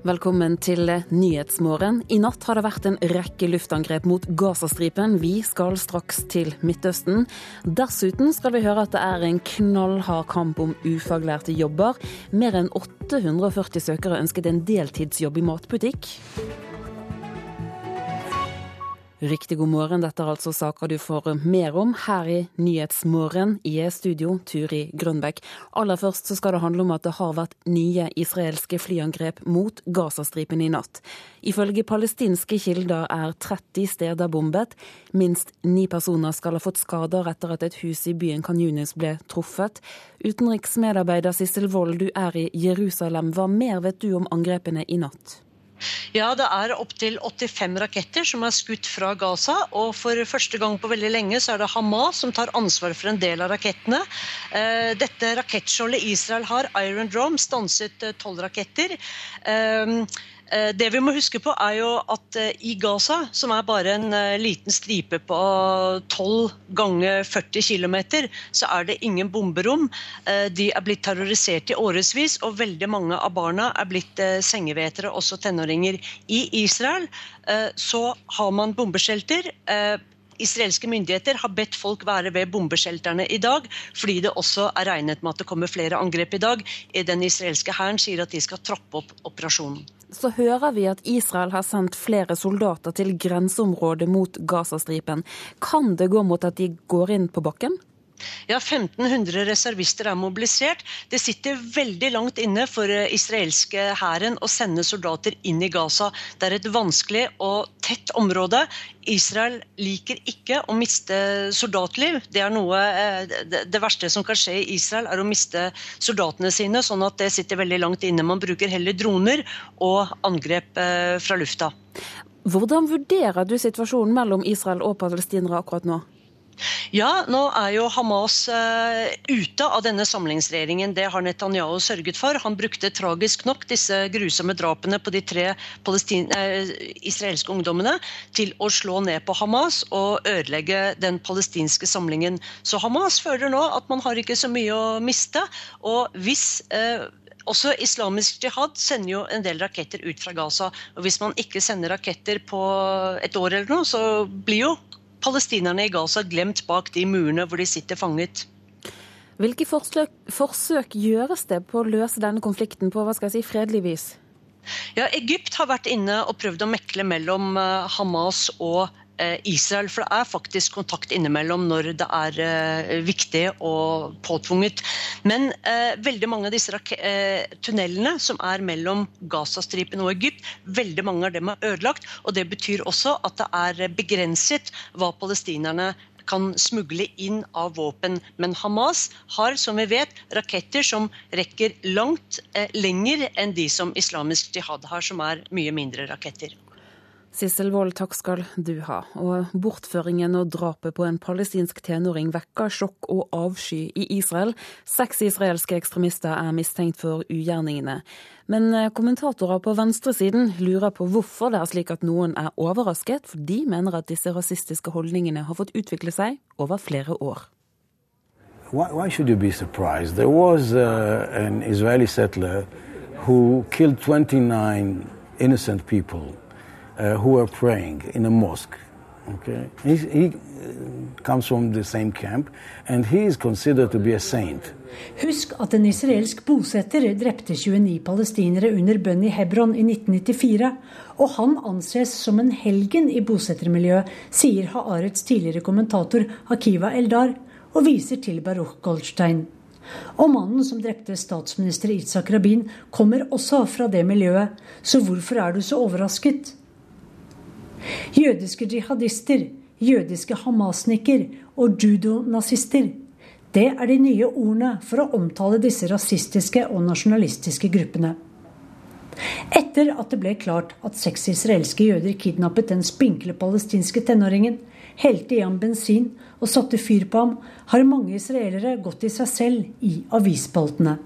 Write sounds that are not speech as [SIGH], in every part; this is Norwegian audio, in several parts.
Velkommen til Nyhetsmorgen. I natt har det vært en rekke luftangrep mot Gazastripen. Vi skal straks til Midtøsten. Dessuten skal vi høre at det er en knallhard kamp om ufaglærte jobber. Mer enn 840 søkere ønsket en deltidsjobb i matbutikk. Riktig god morgen, dette er altså saker du får mer om her i Nyhetsmorgen. I studio, Turi Grønbekk. Aller først så skal det handle om at det har vært nye israelske flyangrep mot Gazastripen i natt. Ifølge palestinske kilder er 30 steder bombet. Minst ni personer skal ha fått skader etter at et hus i byen Kanyunis ble truffet. Utenriksmedarbeider Sissel Wold, du er i Jerusalem. Hva mer vet du om angrepene i natt? Ja, det er opptil 85 raketter som er skutt fra Gaza. Og for første gang på veldig lenge så er det Hamas som tar ansvar for en del av rakettene. Eh, dette rakettskjoldet Israel har, Iron Drome, stanset eh, tolv raketter. Eh, det vi må huske på er jo at eh, i Gaza, som er bare en eh, liten stripe på 12 ganger 40 km, så er det ingen bomberom. De er blitt terrorisert i årevis, og veldig mange av barna er blitt sengevetere, også tenåringer. I Israel så har man bombeshelter israelske myndigheter har bedt folk være ved bombeshelterne i dag, fordi det også er regnet med at det kommer flere angrep i dag. Den israelske hæren sier at de skal trappe opp operasjonen. Så hører vi at Israel har sendt flere soldater til grenseområdet mot Gazastripen. Kan det gå mot at de går inn på bakken? Ja, 1500 reservister er mobilisert. Det sitter veldig langt inne for eh, israelske hæren å sende soldater inn i Gaza. Det er et vanskelig og tett område. Israel liker ikke å miste soldatliv. Det noe, eh, det verste som kan skje i Israel, er å miste soldatene sine. Sånn at det sitter veldig langt inne. Man bruker heller droner og angrep eh, fra lufta. Hvordan vurderer du situasjonen mellom Israel og palestinere akkurat nå? Ja, nå er jo Hamas uh, ute av denne samlingsregjeringen. Det har Netanyahu sørget for. Han brukte tragisk nok disse grusomme drapene på de tre uh, israelske ungdommene til å slå ned på Hamas og ødelegge den palestinske samlingen. Så Hamas føler nå at man har ikke så mye å miste. Og hvis uh, også Islamisk jihad sender jo en del raketter ut fra Gaza. og Hvis man ikke sender raketter på et år, eller noe, så blir jo palestinerne i Gaza glemt bak de murene hvor de sitter fanget. Hvilke forsøk, forsøk gjøres det på å løse denne konflikten på hva skal jeg si, fredelig vis? Ja, Egypt har vært inne og prøvd å mekle mellom eh, Hamas og Israel. For det er faktisk kontakt innimellom når det er uh, viktig og påtvunget. Men eh, veldig mange av disse uh, tunnelene som er mellom Gazastripen og Egypt, veldig mange av dem er ødelagt. og Det betyr også at det er begrenset hva palestinerne kan smugle inn av våpen. Men Hamas har, som vi vet, raketter som rekker langt lenger enn de som Islamisk jihad har, som er mye mindre raketter. Sissel Wold, takk skal du ha. Og bortføringen og drapet på en palestinsk tenåring vekker sjokk og avsky i Israel. Seks israelske ekstremister er mistenkt for ugjerningene. Men eh, kommentatorer på venstresiden lurer på hvorfor det er slik at noen er overrasket, for de mener at disse rasistiske holdningene har fått utvikle seg over flere år. Why, why should you be surprised? There was uh, an Israeli settler who killed 29 innocent people uh, who are praying in a mosque. Okay, He's, he uh, comes from the same camp, and he is considered to be a saint. Husk at en israelsk bosetter drepte 29 palestinere under bønn i Hebron i 1994, og han anses som en helgen i bosettermiljøet, sier Haaretz tidligere kommentator Hakiva Eldar, og viser til Baruch Goldstein. Og mannen som drepte statsminister Itzak Rabin, kommer også fra det miljøet, så hvorfor er du så overrasket? Jødiske jihadister, jødiske hamasniker og judo-nazister. Det er de nye ordene for å omtale disse rasistiske og nasjonalistiske gruppene. Etter at det ble klart at seks israelske jøder kidnappet den spinkle palestinske tenåringen, helte i ham bensin og satte fyr på ham, har mange israelere gått i seg selv i avisspaltene.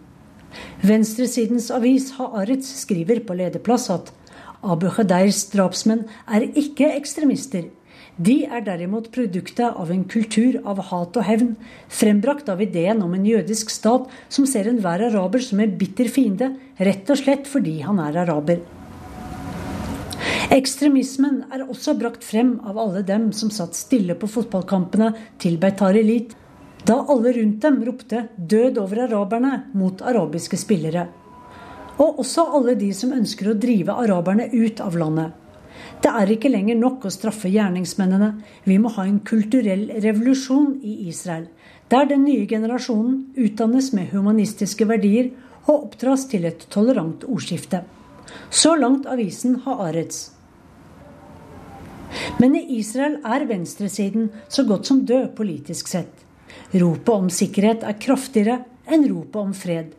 Venstresidens avis Haaretz skriver på lederplass at Abu Khadeirs drapsmenn er ikke ekstremister. De er derimot produktet av en kultur av hat og hevn, frembrakt av ideen om en jødisk stat som ser enhver araber som en bitter fiende, rett og slett fordi han er araber. Ekstremismen er også brakt frem av alle dem som satt stille på fotballkampene til Beitar Elite, da alle rundt dem ropte 'død over araberne' mot arabiske spillere. Og også alle de som ønsker å drive araberne ut av landet. Det er ikke lenger nok å straffe gjerningsmennene. Vi må ha en kulturell revolusjon i Israel, der den nye generasjonen utdannes med humanistiske verdier og oppdras til et tolerant ordskifte. Så langt avisen Haaretz. Men i Israel er venstresiden så godt som død politisk sett. Ropet om sikkerhet er kraftigere enn ropet om fred.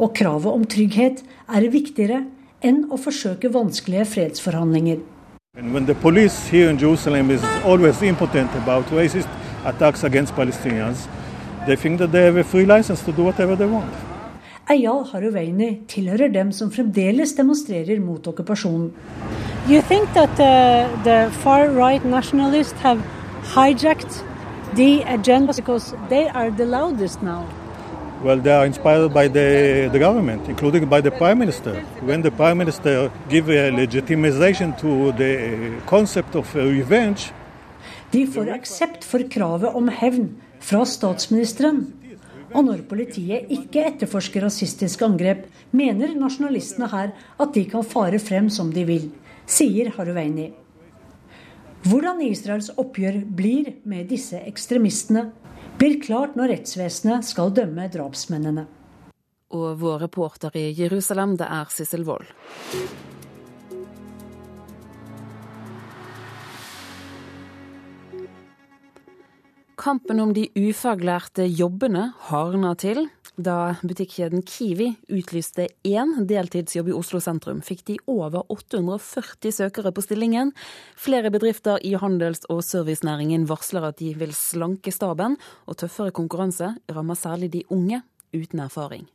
Og kravet om trygghet er viktigere enn å forsøke vanskelige fredsforhandlinger. When the police here in Jerusalem is always impotent about racist attacks against Palestinians, they think that they have a free license to do whatever they want. Eyal Haruveini tilhører dem som fremdeles demonstrerer mot okkupasjonen. You think that uh, the far-right nationalists have hijacked the agenda because they are the loudest now? Well, they are inspired by the, the government, including by the prime minister. When the prime minister gives a legitimization to the concept of revenge De får aksept for kravet om hevn fra statsministeren. Og når politiet ikke etterforsker rasistiske angrep, mener nasjonalistene her at de kan fare frem som de vil, sier Haruveini. Hvordan Israels oppgjør blir med disse ekstremistene, blir klart når rettsvesenet skal dømme drapsmennene. Og vår reporter i Jerusalem, det er Sissel Wold. Kampen om de ufaglærte jobbene hardner til. Da butikkjeden Kiwi utlyste én deltidsjobb i Oslo sentrum, fikk de over 840 søkere på stillingen. Flere bedrifter i handels- og servicenæringen varsler at de vil slanke staben, og tøffere konkurranse rammer særlig de unge uten erfaring.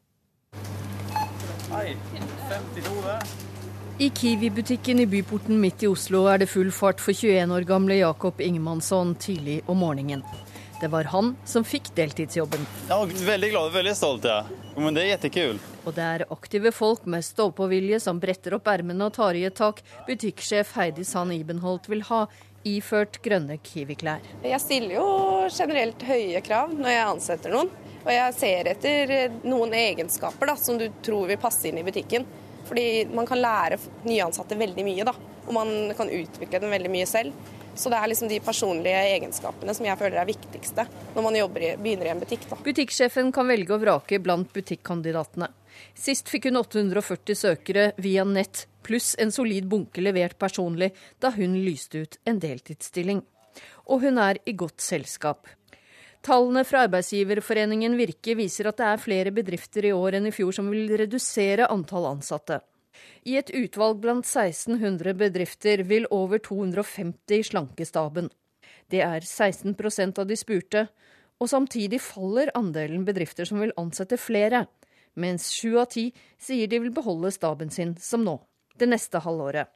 I Kiwi-butikken i byporten midt i Oslo er det full fart for 21 år gamle Jakob Ingemannsson tidlig om morgenen. Det var han som fikk deltidsjobben. Ja, veldig glad og veldig stolt. Ja. Men det er kjempekult. Og det er aktive folk med stå-på-vilje som bretter opp ermene og tar i et tak butikksjef Heidi Sand Ibenholt vil ha, iført grønne Kiwi-klær. Jeg stiller jo generelt høye krav når jeg ansetter noen. Og jeg ser etter noen egenskaper da, som du tror vil passe inn i butikken. Fordi man kan lære nyansatte veldig mye, da. Og man kan utvikle dem veldig mye selv. Så det er liksom de personlige egenskapene som jeg føler er viktigste når man i, begynner i en butikk. Da. Butikksjefen kan velge å vrake blant butikkandidatene. Sist fikk hun 840 søkere via nett, pluss en solid bunke levert personlig da hun lyste ut en deltidsstilling. Og hun er i godt selskap. Tallene fra arbeidsgiverforeningen Virke viser at det er flere bedrifter i år enn i fjor som vil redusere antall ansatte. I et utvalg blant 1600 bedrifter vil over 250 slanke staben. Det er 16% av de spurte, og samtidig faller andelen bedrifter som vil ansette flere, mens sju av ti sier de vil beholde staben sin som nå, det neste halvåret.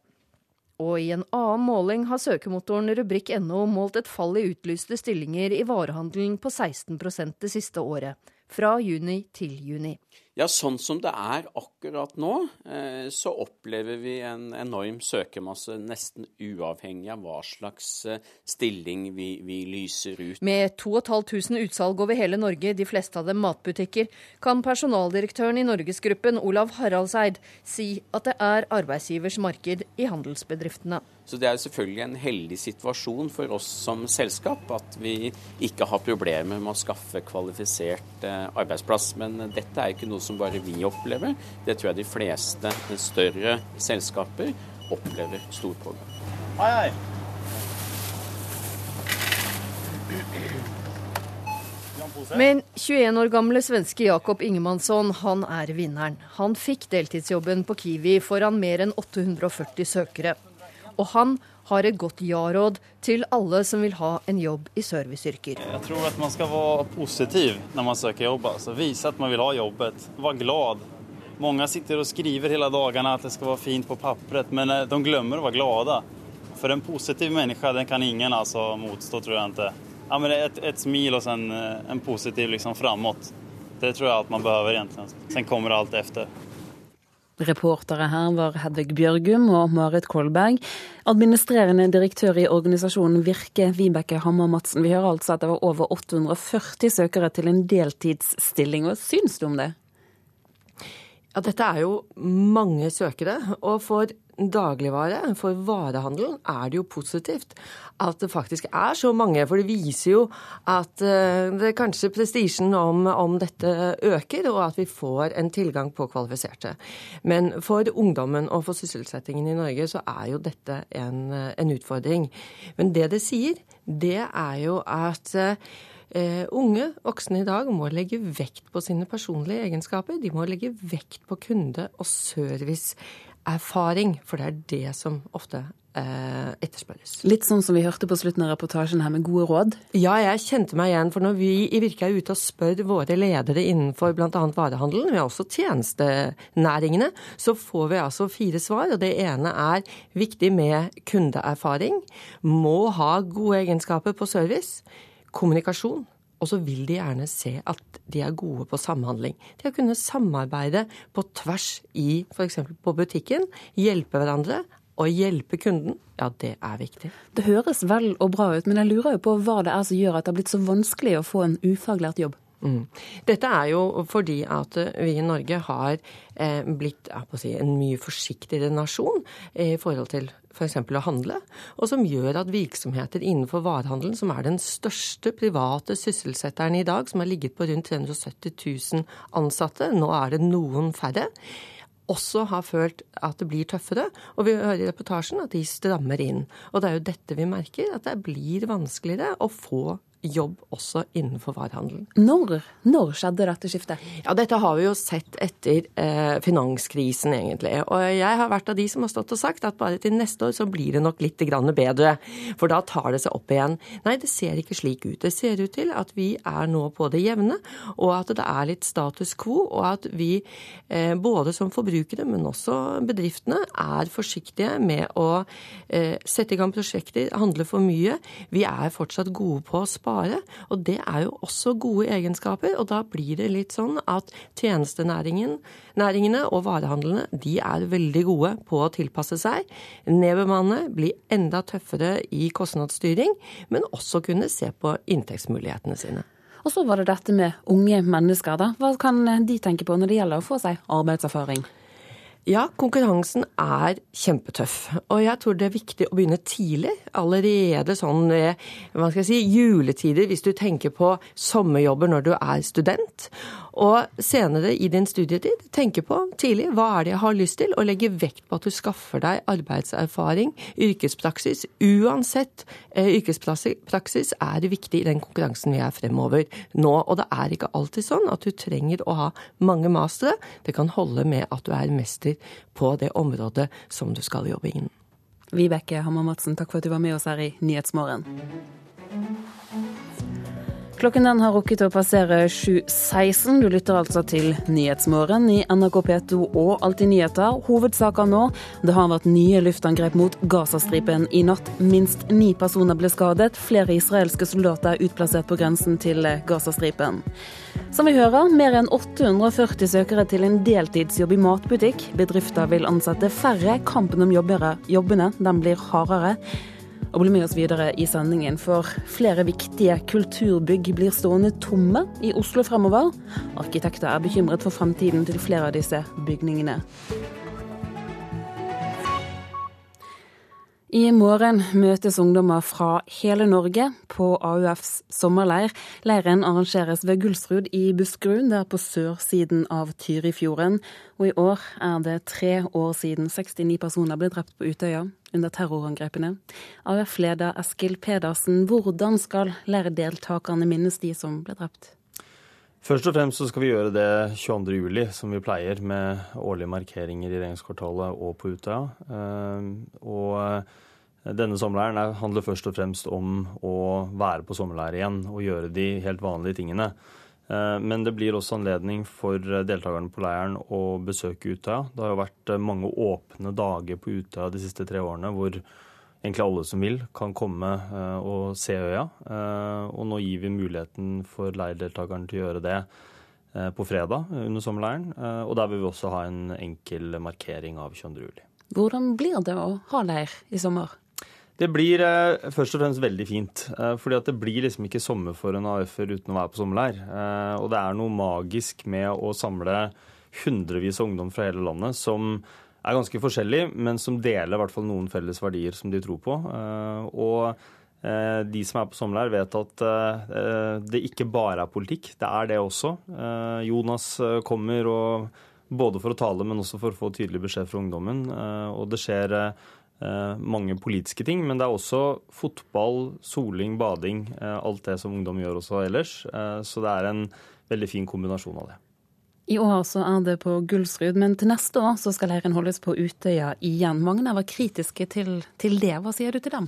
Og i en annen måling har søkemotoren rubrikk.no målt et fall i utlyste stillinger i varehandelen på 16% det siste året, fra juni til juni. Ja, sånn som det er akkurat nå, eh, så opplever vi en enorm søkermasse nesten uavhengig av hva slags eh, stilling vi, vi lyser ut. Med 2500 utsalg over hele Norge, de fleste av dem matbutikker, kan personaldirektøren i Norgesgruppen, Olav Haraldseid, si at det er arbeidsgivers marked i handelsbedriftene. Så det er selvfølgelig en heldig situasjon for oss som selskap at vi ikke har problemer med å skaffe kvalifisert eh, arbeidsplass. Men dette er ikke noe som bare vi opplever. Det tror jeg de fleste større selskaper opplever stor pågang. Hei, hei. Men 21 år gamle svenske Jakob Ingemansson, han er vinneren. Han fikk deltidsjobben på Kiwi foran mer enn 840 søkere. Og han har et godt ja-råd til alle som vil ha en jobb i serviceyrker. Jeg tror at man skal være positiv når man søker jobb. Altså. Vise at man vil ha jobbet. Være glad. Mange sitter og skriver hele dagene at det skal være fint på papiret, men eh, de glemmer å være glade. For en positiv menneske den kan ingen altså, motstå, tror jeg ikke. Ja, men et, et smil og en, eh, en positiv liksom, framåt. Det tror jeg alt man behøver. egentlig. Sen kommer alt etter. Reportere her var Hedvig Bjørgum og Marit Kolberg. Administrerende direktør i organisasjonen Virke, Vibeke Hammer Madsen. Vi hører altså at det var over 840 søkere til en deltidsstilling. Hva syns du om det? Ja, Dette er jo mange søkere. Og for dagligvare, for varehandelen, er det jo positivt at det faktisk er så mange. For det viser jo at eh, det kanskje prestisjen om, om, dette øker, og at vi får en tilgang på kvalifiserte. Men for ungdommen og for sysselsettingen i Norge så er jo dette en, en utfordring. Men det det sier, det er jo at Uh, unge voksne i dag må legge vekt på sine personlige egenskaper. De må legge vekt på kunde- og serviceerfaring, for det er det som ofte uh, etterspørres. Litt sånn som vi hørte på slutten av reportasjen her, med gode råd? Ja, jeg kjente meg igjen. For når vi i Virke er ute og spør våre ledere innenfor bl.a. varehandelen, men også tjenestenæringene, så får vi altså fire svar. Og det ene er viktig med kundeerfaring. Må ha gode egenskaper på service kommunikasjon. Og så vil de gjerne se at de er gode på samhandling. De har kunnet samarbeide på tvers i f.eks. på butikken, hjelpe hverandre. Og hjelpe kunden, ja, det er viktig. Det høres vel og bra ut, men jeg lurer jo på hva det er som gjør at det har blitt så vanskelig å få en ufaglært jobb? Mm. Dette er jo fordi at vi i Norge har eh, blitt si, en mye forsiktigere nasjon i forhold til f.eks. å handle, og som gjør at virksomheter innenfor varehandelen, som er den største private sysselsetteren i dag, som har ligget på rundt 370 000 ansatte, nå er det noen færre, også har følt at det blir tøffere. Og vi hører i reportasjen at de strammer inn. Og det er jo dette vi merker, at det blir vanskeligere å få jobb også innenfor varehandelen. Når, når, skjedde dette skiftet? Ja, Dette har vi jo sett etter eh, finanskrisen, egentlig. Og jeg har vært av de som har stått og sagt at bare til neste år så blir det nok litt bedre. For da tar det seg opp igjen. Nei, det ser ikke slik ut. Det ser ut til at vi er nå på det jevne, og at det er litt status quo, og at vi eh, både som forbrukere, men også bedriftene, er forsiktige med å eh, sette i gang prosjekter, handle for mye. Vi er fortsatt gode på å spare spare. Og det er jo også gode egenskaper. Og da blir det litt sånn at tjenestenæringene og varehandlene de er veldig gode på å tilpasse seg, nedbemanne, bli enda tøffere i kostnadsstyring, men også kunne se på inntektsmulighetene sine. Og så var det dette med unge mennesker, da. Hva kan de tenke på når det gjelder å få seg arbeidserfaring? Ja, konkurransen er kjempetøff. Og jeg tror det er viktig å begynne tidlig. Allerede sånn hva skal jeg si, juletider, hvis du tenker på sommerjobber når du er student. Og senere i din studietid, tenke på tidlig hva er det jeg har lyst til, og legge vekt på at du skaffer deg arbeidserfaring, yrkespraksis. Uansett eh, yrkespraksis er viktig i den konkurransen vi er fremover nå. Og det er ikke alltid sånn at du trenger å ha mange mastere. Det kan holde med at du er mester på det området som du skal jobbe innen. Vibeke Hammer Madsen, takk for at du var med oss her i Nyhetsmorgen. Klokken den har rukket å passere 7.16. Du lytter altså til Nyhetsmorgen i NRK P2 og Alltid nyheter. Hovedsaker nå. Det har vært nye luftangrep mot Gazastripen i natt. Minst ni personer ble skadet. Flere israelske soldater er utplassert på grensen til Gazastripen. Som vi hører, mer enn 840 søkere til en deltidsjobb i matbutikk. Bedrifter vil ansette færre. Kampen om jobbene den blir hardere og bli med oss videre i sendingen, for flere viktige kulturbygg blir stående tomme i Oslo fremover. Arkitekter er bekymret for fremtiden til flere av disse bygningene. I morgen møtes ungdommer fra hele Norge på AUFs sommerleir. Leiren arrangeres ved Gullsrud i Buskerud, det er på sørsiden av Tyrifjorden. Og i år er det tre år siden 69 personer ble drept på Utøya under terrorangrepene. AUF-leder Eskil Pedersen, hvordan skal leirdeltakerne minnes de som ble drept? Først og fremst så skal vi gjøre det 22.07, som vi pleier, med årlige markeringer i regjeringskvartalet og på Utøya. Eh, og eh, denne sommerleiren handler først og fremst om å være på sommerleir igjen og gjøre de helt vanlige tingene. Eh, men det blir også anledning for deltakerne på leiren å besøke Utøya. Det har jo vært mange åpne dager på Utøya de siste tre årene hvor egentlig alle som vil, kan komme eh, og se øya. Eh, og nå gir vi muligheten for leirdeltakerne til å gjøre det eh, på fredag under sommerleiren. Og der vil vi også ha en enkel markering av 22. juli. Hvordan blir det å ha leir i sommer? Det blir først og fremst veldig fint. Fordi at det blir liksom ikke sommer for en AUF-er uten å være på sommerleir. Eh, og det er noe magisk med å samle hundrevis av ungdom fra hele landet som er ganske forskjellig, men som deler i hvert fall noen felles verdier som de tror på. Eh, og eh, de som er på sommerleir, vet at eh, det ikke bare er politikk. Det er det også. Jonas kommer og, både for å tale, men også for å få tydelig beskjed fra ungdommen. Og det skjer mange politiske ting, men det er også fotball, soling, bading. Alt det som ungdom gjør også ellers. Så det er en veldig fin kombinasjon av det. I år så er det på Gullsrud, men til neste år så skal leiren holdes på Utøya igjen. Mange var kritiske til, til det. Hva sier du til dem?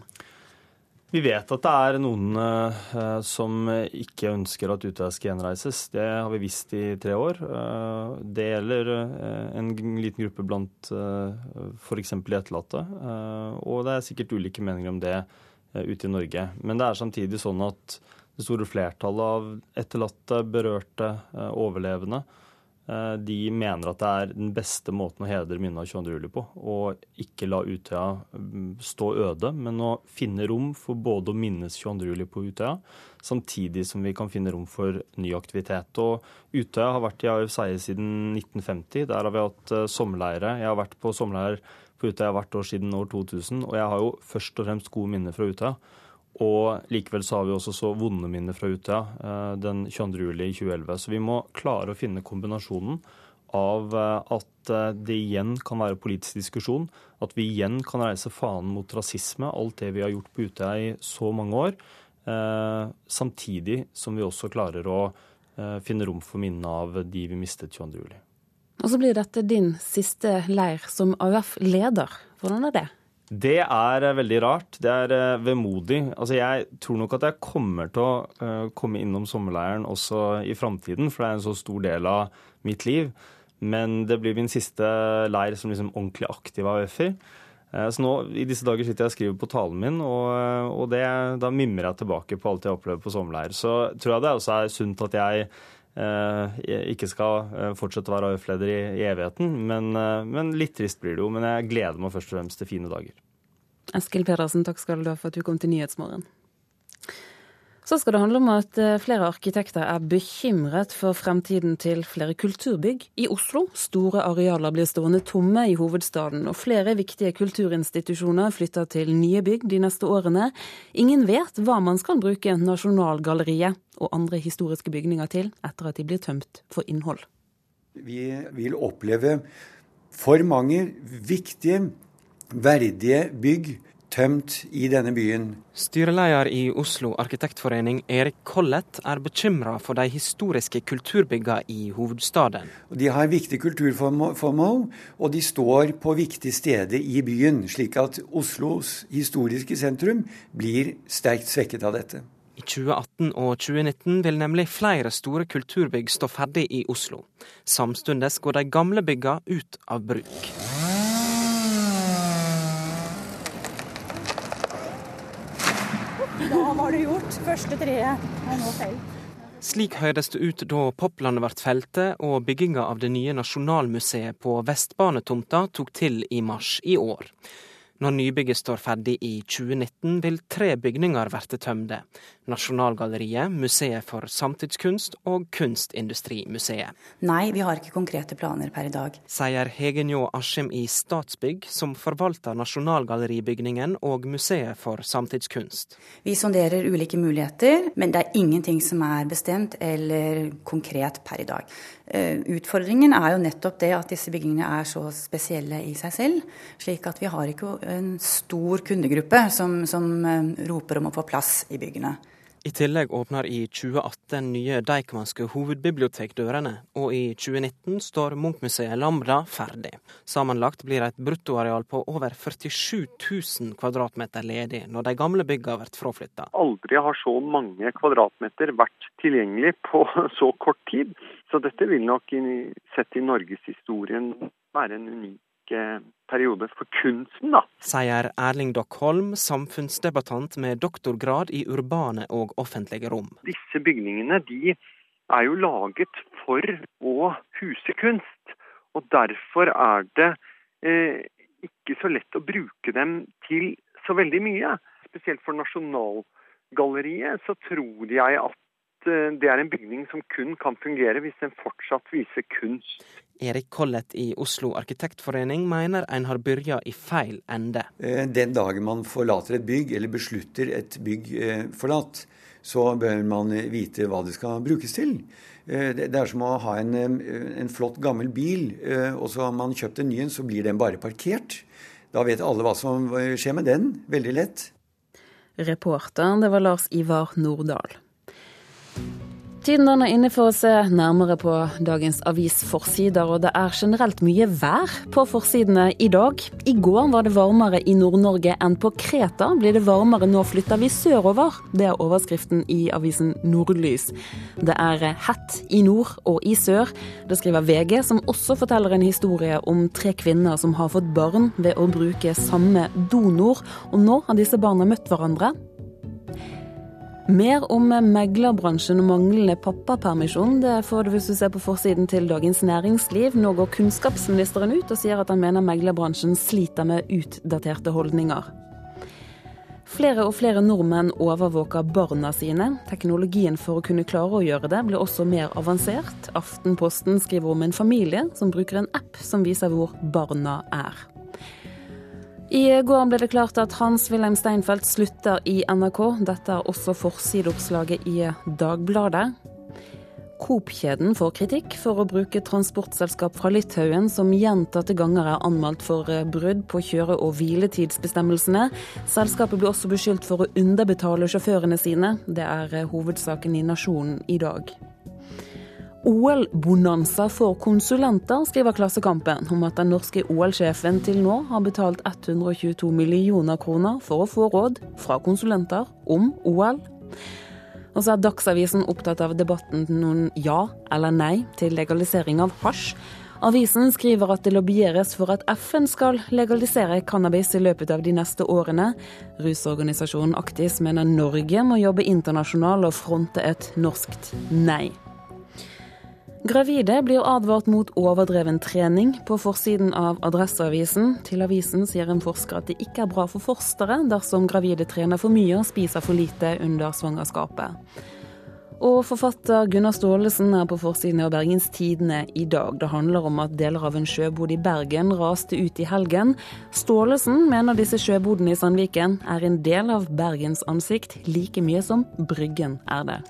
Vi vet at det er noen uh, som ikke ønsker at Utøya skal gjenreises. Det har vi visst i tre år. Uh, det gjelder uh, en liten gruppe blant f.eks. de etterlatte. og det er sikkert ulike meninger om det ute i Norge. Men det er samtidig sånn at det store flertallet av etterlatte, berørte, overlevende de mener at det er den beste måten å hedre minnet av 22. juli på. Og ikke la Utøya mm, stå øde, men å finne rom for både å minnes 22. juli på Utøya, samtidig som vi kan finne rom for ny aktivitet. Og Utøya har vært i AUF Seie siden 1950. Der har vi hatt eh, sommerleire. Jeg har vært på sommerleir på Utøya hvert år siden år 2000, og jeg har jo først og fremst gode minner fra Utøya. Og likevel så har vi også så vonde minner fra Utøya eh, den 22. juli i 2011. Så vi må klare å finne kombinasjonen av eh, at eh, det igjen kan være politisk diskusjon, at vi igjen kan reise fanen mot rasisme, alt det vi har gjort på Utøya i så mange år, samtidig som vi også klarer å finne rom for minnene av de vi mistet 22. juli. Og så blir dette din siste leir som AUF-leder. Hvordan er det? Det er eh, veldig rart. Det er eh, vemodig. Altså, jeg tror nok at jeg kommer til å uh, komme innom sommerleiren også i framtiden, for det er en så stor del av mitt liv. Men det blir min siste leir som liksom ordentlig aktiv AUF-er. Så nå i disse dager sitter jeg og skriver på talen min, og, og det, da mimrer jeg tilbake på alt jeg opplever på sommerleir. Så tror jeg det også er sunt at jeg ikke skal fortsette å være AUF-leder i, i, evigheten. Men, men litt trist blir det jo. Men jeg gleder meg først og fremst til fine dager. Eskil Pedersen, takk skal du ha for at du kom til Nyhetsmorgen. Så skal det handle om at eh, flere arkitekter er bekymret for fremtiden til flere kulturbygg i Oslo. Store arealer blir stående tomme i hovedstaden, og flere viktige kulturinstitusjoner flytter til nye bygg de neste årene. Ingen vet hva man skal bruke Nasjonalgalleriet og andre historiske bygninger til etter at de blir tømt for innhold. Vi vil oppleve for mange viktige verdige bygg tømt i denne byen. Styreleder i Oslo arkitektforening Erik Collett er bekymra for de historiske kulturbyggene i hovedstaden. De har viktige kulturformål, og de står på viktige steder i byen, slik at Oslos historiske sentrum blir sterkt svekket av dette. I 2018 og 2019 vil nemlig flere store kulturbygg stå ferdig i Oslo. Samtidig går de gamle byggene ut av bruk. Da du gjort. Første treet er nå felt. Slik høres det ut da Poplandet ble feltet og bygginga av det nye Nasjonalmuseet på Vestbanetomta tok til i mars i år. Når nybygget står ferdig i 2019, vil tre bygninger verte tømde. Nasjonalgalleriet, Museet for samtidskunst og Kunstindustrimuseet. Nei, vi har ikke konkrete planer per i dag. Sier Hege Njå Askim i Statsbygg, som forvalter Nasjonalgalleribygningen og Museet for samtidskunst. Vi sonderer ulike muligheter, men det er ingenting som er bestemt eller konkret per i dag. Eh, utfordringen er jo nettopp det at disse bygningene er så spesielle i seg selv. Slik at vi har ikke en stor kundegruppe som, som eh, roper om å få plass i byggene. I tillegg åpner i 2018 nye Deichmanske hovedbibliotekdørene, og i 2019 står Munchmuseet Lambda ferdig. Sammenlagt blir et bruttoareal på over 47 000 kvadratmeter ledig når de gamle byggene blir fraflytta. Aldri har så mange kvadratmeter vært tilgjengelig på [LAUGHS] så kort tid. Så dette vil nok sett i norgeshistorien være en unik periode for kunsten, da. Sier Erling Dockholm, samfunnsdebattant med doktorgrad i urbane og offentlige rom. Disse bygningene de er jo laget for å huse kunst. Og derfor er det eh, ikke så lett å bruke dem til så veldig mye. Spesielt for Nasjonalgalleriet så tror jeg at eh, det er en bygning som kun kan fungere hvis den fortsatt viser kunst. Erik Collett i Oslo arkitektforening mener en har begynt i feil ende. Eh, den dagen man forlater et bygg, eller beslutter et bygg eh, forlatt, så bør man vite hva det skal brukes til. Det er som å ha en, en flott, gammel bil, og så har man kjøpt en ny en, så blir den bare parkert. Da vet alle hva som skjer med den. Veldig lett. Reporter, det var Lars Ivar Nordahl. Tiden er inne for å se nærmere på dagens avisforsider, og det er generelt mye vær på forsidene i dag. I går var det varmere i Nord-Norge enn på Kreta. Blir det varmere nå, flytter vi sørover. Det er overskriften i avisen Nordlys. Det er hett i nord og i sør. Det skriver VG, som også forteller en historie om tre kvinner som har fått barn ved å bruke samme donor. Og nå har disse barna møtt hverandre. Mer om meglerbransjen og manglende pappapermisjon det får du hvis du ser på forsiden til Dagens Næringsliv. Nå går kunnskapsministeren ut og sier at han mener meglerbransjen sliter med utdaterte holdninger. Flere og flere nordmenn overvåker barna sine. Teknologien for å kunne klare å gjøre det blir også mer avansert. Aftenposten skriver om en familie som bruker en app som viser hvor barna er. I går ble det klart at Hans-Wilhelm Steinfeld slutter i NRK. Dette er også forsideoppslaget i Dagbladet. Coop-kjeden får kritikk for å bruke transportselskap fra Litauen som gjentatte ganger er anmeldt for brudd på kjøre- og hviletidsbestemmelsene. Selskapet blir også beskyldt for å underbetale sjåførene sine. Det er hovedsaken i Nasjonen i dag. OL-bonanza for konsulenter, skriver Klassekampen om at den norske OL-sjefen til nå har betalt 122 millioner kroner for å få råd fra konsulenter om OL. Og så er Dagsavisen opptatt av debatten noen ja eller nei til legalisering av hasj. Avisen skriver at det lobbyeres for at FN skal legalisere cannabis i løpet av de neste årene. Rusorganisasjonen Aktis mener Norge må jobbe internasjonalt og fronte et norskt nei. Gravide blir advart mot overdreven trening på forsiden av Adresseavisen. Til avisen sier en forsker at det ikke er bra for fosteret dersom gravide trener for mye og spiser for lite under svangerskapet. Og forfatter Gunnar Staalesen er på forsiden av Bergens Tidende i dag. Det handler om at deler av en sjøbod i Bergen raste ut i helgen. Staalesen mener disse sjøbodene i Sandviken er en del av Bergens ansikt, like mye som Bryggen er det.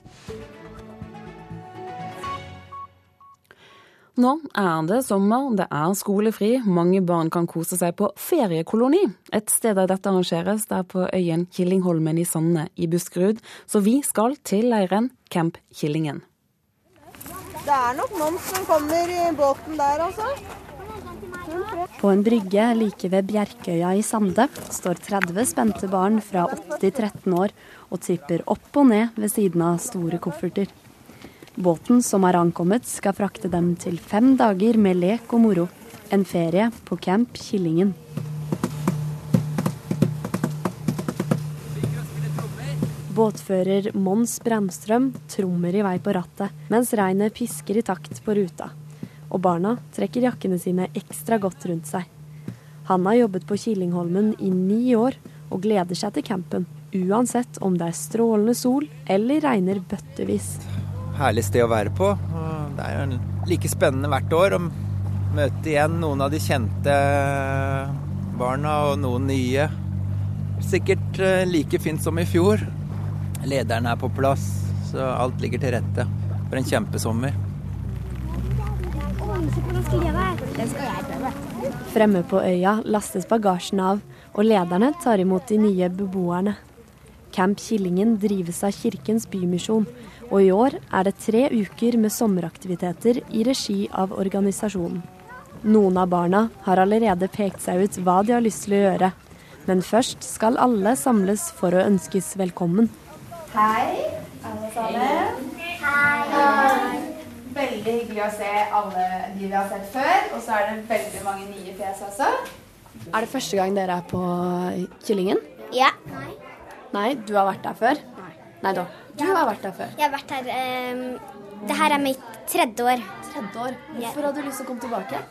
Nå er det sommer, det er skolefri, mange barn kan kose seg på feriekoloni. Et sted der dette arrangeres, det er på øyen Killingholmen i Sande i Buskerud. Så vi skal til leiren Camp Killingen. Det er nok noen som kommer i båten der, altså. På en brygge like ved Bjerkøya i Sande står 30 spente barn fra 8 til 13 år og tipper opp og ned ved siden av store kofferter. Båten som har ankommet, skal frakte dem til fem dager med lek og moro. En ferie på Camp Killingen. Båtfører Mons Bremstrøm trommer i vei på rattet, mens regnet pisker i takt på ruta. Og barna trekker jakkene sine ekstra godt rundt seg. Han har jobbet på Killingholmen i ni år, og gleder seg til campen. Uansett om det er strålende sol eller regner bøttevis herlig sted å være på. Det er jo like spennende hvert år å møte igjen noen av de kjente barna og noen nye. Sikkert eh, like fint som i fjor. Lederen er på plass, så alt ligger til rette for en kjempesommer. Fremme på øya lastes bagasjen av, og lederne tar imot de nye beboerne. Camp Killingen drives av Kirkens Bymisjon, og i år er det tre uker med sommeraktiviteter i regi av organisasjonen. Noen av barna har allerede pekt seg ut hva de har lyst til å gjøre. Men først skal alle samles for å ønskes velkommen. Hei, alle sammen. Hei. Veldig hyggelig å se alle de vi har sett før. Og så er det veldig mange nye fjes også. Er det første gang dere er på Kyllingen? Ja. Nei. Nei, du har vært der før? Nei. Nei da. Du har vært her før? Jeg har vært her um, Det her er mitt tredje år. Tredje år. Hvorfor har du lyst til å komme tilbake?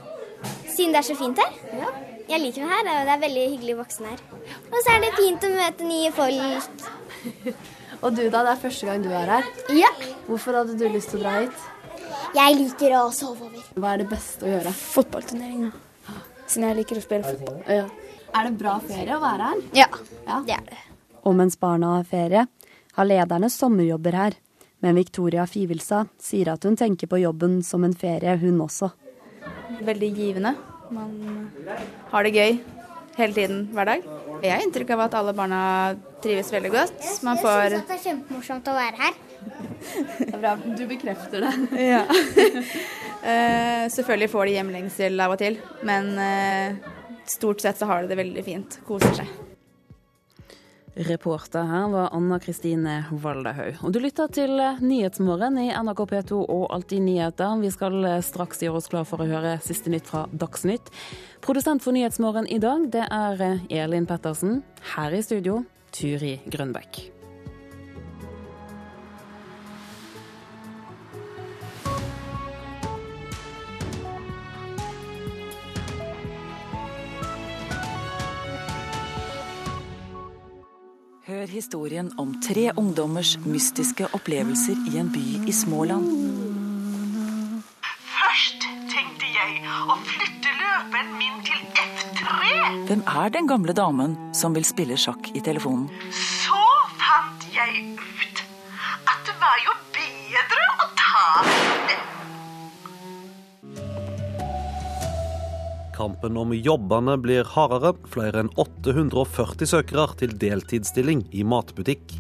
Siden det er så fint her. Ja. Jeg liker det her, og det er veldig hyggelig voksne her. Og så er det fint å møte nye folk. [LAUGHS] Og du da, det er første gang du er her? Ja. Hvorfor hadde du lyst til å dra hit? Jeg liker å sove over. Hva er det beste å gjøre? Fotballturnering, da. Siden jeg liker å spille fotball. Ja. Er det bra ferie å være her? Ja, det er det. Og mens barna har ferie, har lederne sommerjobber her. Men Victoria Fivelsa sier at hun tenker på jobben som en ferie, hun også. Veldig givende. Man har det gøy hele tiden hver dag. Jeg har inntrykk av at alle barna trives veldig godt. Man Jeg får syns det er kjempemorsomt å være her. Det er bra. Du bekrefter det. [LAUGHS] Ja. Eh, selvfølgelig får de hjemlengsel av og til, men eh, stort sett så har de det veldig fint. Koser seg. Reporter her var Anna Kristine Valdehaug. Og du lytter til Nyhetsmorgen i NRK P2 og Alltid nyheter. Vi skal straks gjøre oss klar for å høre siste nytt fra Dagsnytt. Produsent for Nyhetsmorgen i dag, det er Elin Pettersen. Her i studio, Turi Grønbekk. Hør historien om tre ungdommers mystiske opplevelser i en by i Småland. Først tenkte jeg å flytte løperen min til F3. Hvem er den gamle damen som vil spille sjakk i telefonen? Så fant jeg ut at det var jo Kampen om jobbene blir hardere. Flere enn 840 søkere til deltidsstilling i matbutikk.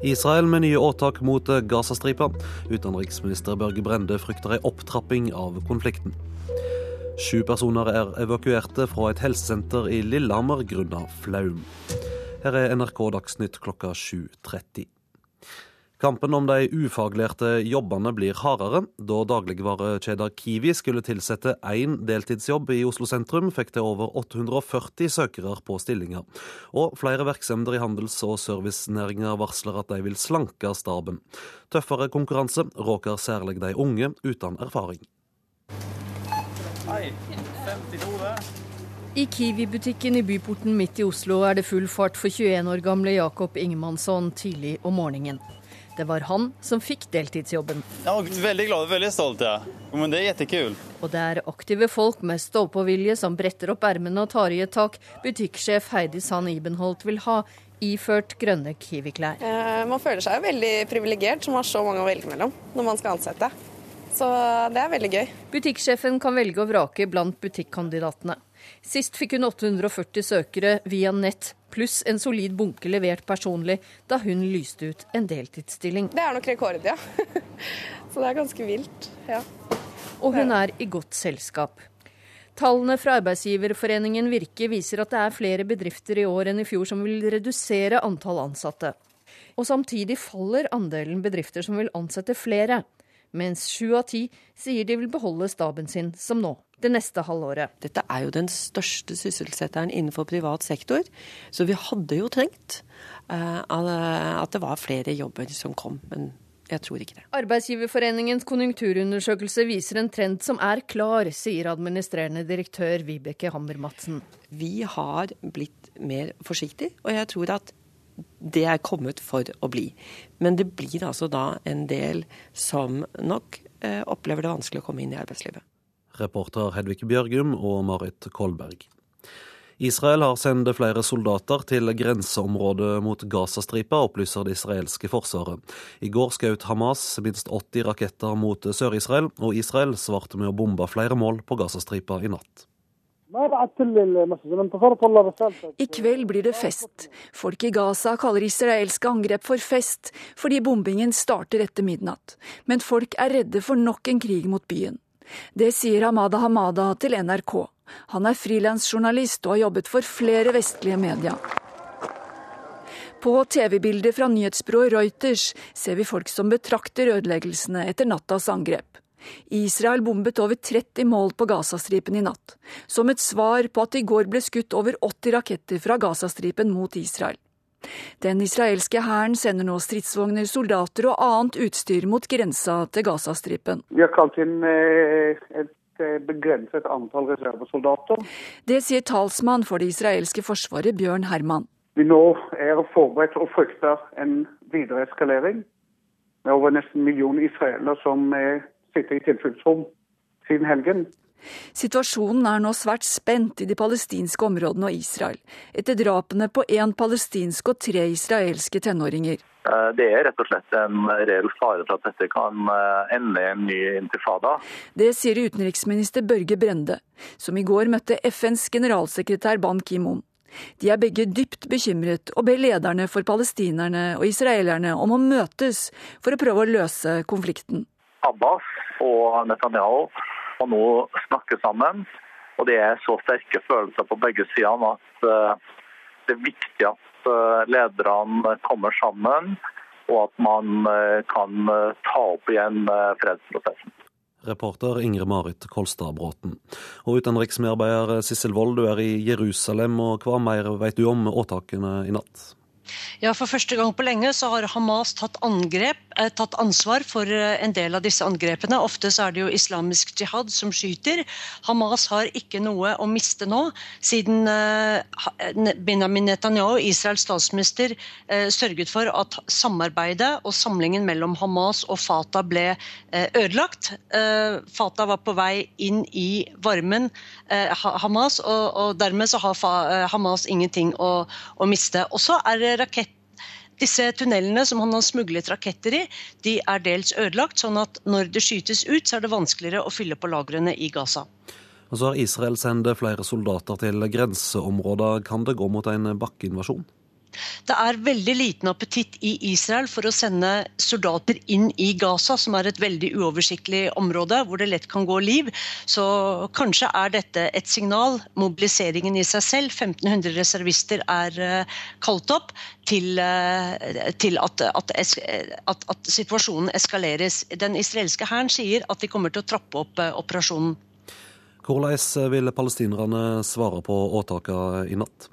Israel med nye åtak mot Gazastripa. Utenriksminister Børge Brende frykter ei opptrapping av konflikten. Sju personer er evakuerte fra et helsesenter i Lillehammer grunnet flaum. Her er NRK Dagsnytt klokka 7.30. Kampen om de ufaglærte jobbene blir hardere. Da dagligvarekjeder Kiwi skulle tilsette én deltidsjobb i Oslo sentrum, fikk det over 840 søkere på stillinger. Og flere virksomheter i handels- og servicenæringa varsler at de vil slanke staben. Tøffere konkurranse råker særlig de unge uten erfaring. Hei, 52 det. I Kiwi-butikken i byporten midt i Oslo er det full fart for 21 år gamle Jakob Ingemannsson tidlig om morgenen. Det var han som fikk deltidsjobben. Ja, veldig glad og veldig stolt. Ja. Men det er kjempekult. Og det er aktive folk med stå-på-vilje som bretter opp ermene og tar i et tak butikksjef Heidi Sand Ibenholt vil ha, iført grønne Kiwi-klær. Eh, Man føler seg jo veldig privilegert som har så mange å velge mellom når man skal ansette. Så det er veldig gøy. Butikksjefen kan velge og vrake blant butikkandidatene. Sist fikk hun 840 søkere via nett, pluss en solid bunke levert personlig da hun lyste ut en deltidsstilling. Det er nok rekord, ja. [LAUGHS] Så det er ganske vilt. Ja. Og hun er i godt selskap. Tallene fra arbeidsgiverforeningen Virke viser at det er flere bedrifter i år enn i fjor som vil redusere antall ansatte. Og samtidig faller andelen bedrifter som vil ansette flere, mens sju av ti sier de vil beholde staben sin som nå, det neste halvåret. Dette er jo den største sysselsetteren innenfor privat sektor, så vi hadde jo trengt eh, at det var flere jobber som kom. Men jeg tror ikke det. Arbeidsgiverforeningens konjunkturundersøkelse viser en trend som er klar, sier administrerende direktør Vibeke Hammer-Madsen. Vi har blitt mer forsiktige, og jeg tror at det er kommet for å bli. Men det blir altså da en del som nok eh, opplever det vanskelig å komme inn i arbeidslivet. Reporter Hedvig Bjørgum og Marit Kolberg. Israel har sendt flere soldater til grenseområdet mot Gazastripa, opplyser det israelske forsvaret. I går skjøt Hamas minst 80 raketter mot Sør-Israel, og Israel svarte med å bombe flere mål på Gazastripa i natt. I kveld blir det fest. Folk i Gaza kaller israelske angrep for fest, fordi bombingen starter etter midnatt. Men folk er redde for nok en krig mot byen. Det sier Hamada Hamada til NRK. Han er frilansjournalist og har jobbet for flere vestlige medier. På TV-bildet fra nyhetsbyrået Reuters ser vi folk som betrakter ødeleggelsene etter nattas angrep. Israel bombet over 30 mål på Gazastripen i natt, som et svar på at det i går ble skutt over 80 raketter fra Gazastripen mot Israel. Den israelske hæren sender nå stridsvogner, soldater og annet utstyr mot grensa til Gazastripen. Vi har kalt inn eh, et et begrenset antall reservesoldater. Det sier talsmann for det israelske forsvaret, Bjørn Herman. Vi nå er forberedt og frykter en videre eskalering, med over nesten en million israelere som sitter i tilfluktsrom siden helgen. Situasjonen er nå svært spent i de palestinske områdene og Israel, etter drapene på én palestinsk og tre israelske tenåringer. Eh, det er rett og slett en reell fare for at dette kan eh, ende i en ny intifada. Det sier utenriksminister Børge Brende, som i går møtte FNs generalsekretær Ban Ki-moon. De er begge dypt bekymret og ber lederne for palestinerne og israelerne om å møtes for å prøve å løse konflikten. Abbas og Netanyahu må nå snakke sammen. Og det er så sterke følelser på begge sider at eh, det er viktig at eh, lederne kommer sammen, og at man eh, kan ta opp igjen fredsprosessen. Reporter Ingrid Marit Kolstad Bråten. Og utenriksmedarbeider Sissel Wold, du er i Jerusalem, og hva mer vet du om åtakene i natt? Ja, For første gang på lenge så har Hamas tatt, angrep, eh, tatt ansvar for eh, en del av disse angrepene. Ofte så er det jo islamisk jihad som skyter. Hamas har ikke noe å miste nå, siden eh, Benjamin Netanyahu, Israels statsminister, eh, sørget for at samarbeidet og samlingen mellom Hamas og Fatah ble eh, ødelagt. Eh, Fatah var på vei inn i varmen Hamas, og, og, dermed så har Hamas ingenting å, å miste. Og så er det rakett disse tunnelene som han har smuglet raketter i, de er dels ødelagt, sånn at når det skytes ut, så er det vanskeligere å fylle på lagrene i Gaza. Og så har Israel sendt flere soldater til grenseområder. Kan det gå mot en bakkeinvasjon? Det er veldig liten appetitt i Israel for å sende soldater inn i Gaza, som er et veldig uoversiktlig område hvor det lett kan gå liv. Så kanskje er dette et signal, mobiliseringen i seg selv. 1500 reservister er uh, kalt opp til, uh, til at, at, at, at, situasjonen eskaleres. Den israelske hæren sier at de kommer til å trappe opp uh, operasjonen. Hvordan vil palestinerne svare på åtakene i natt?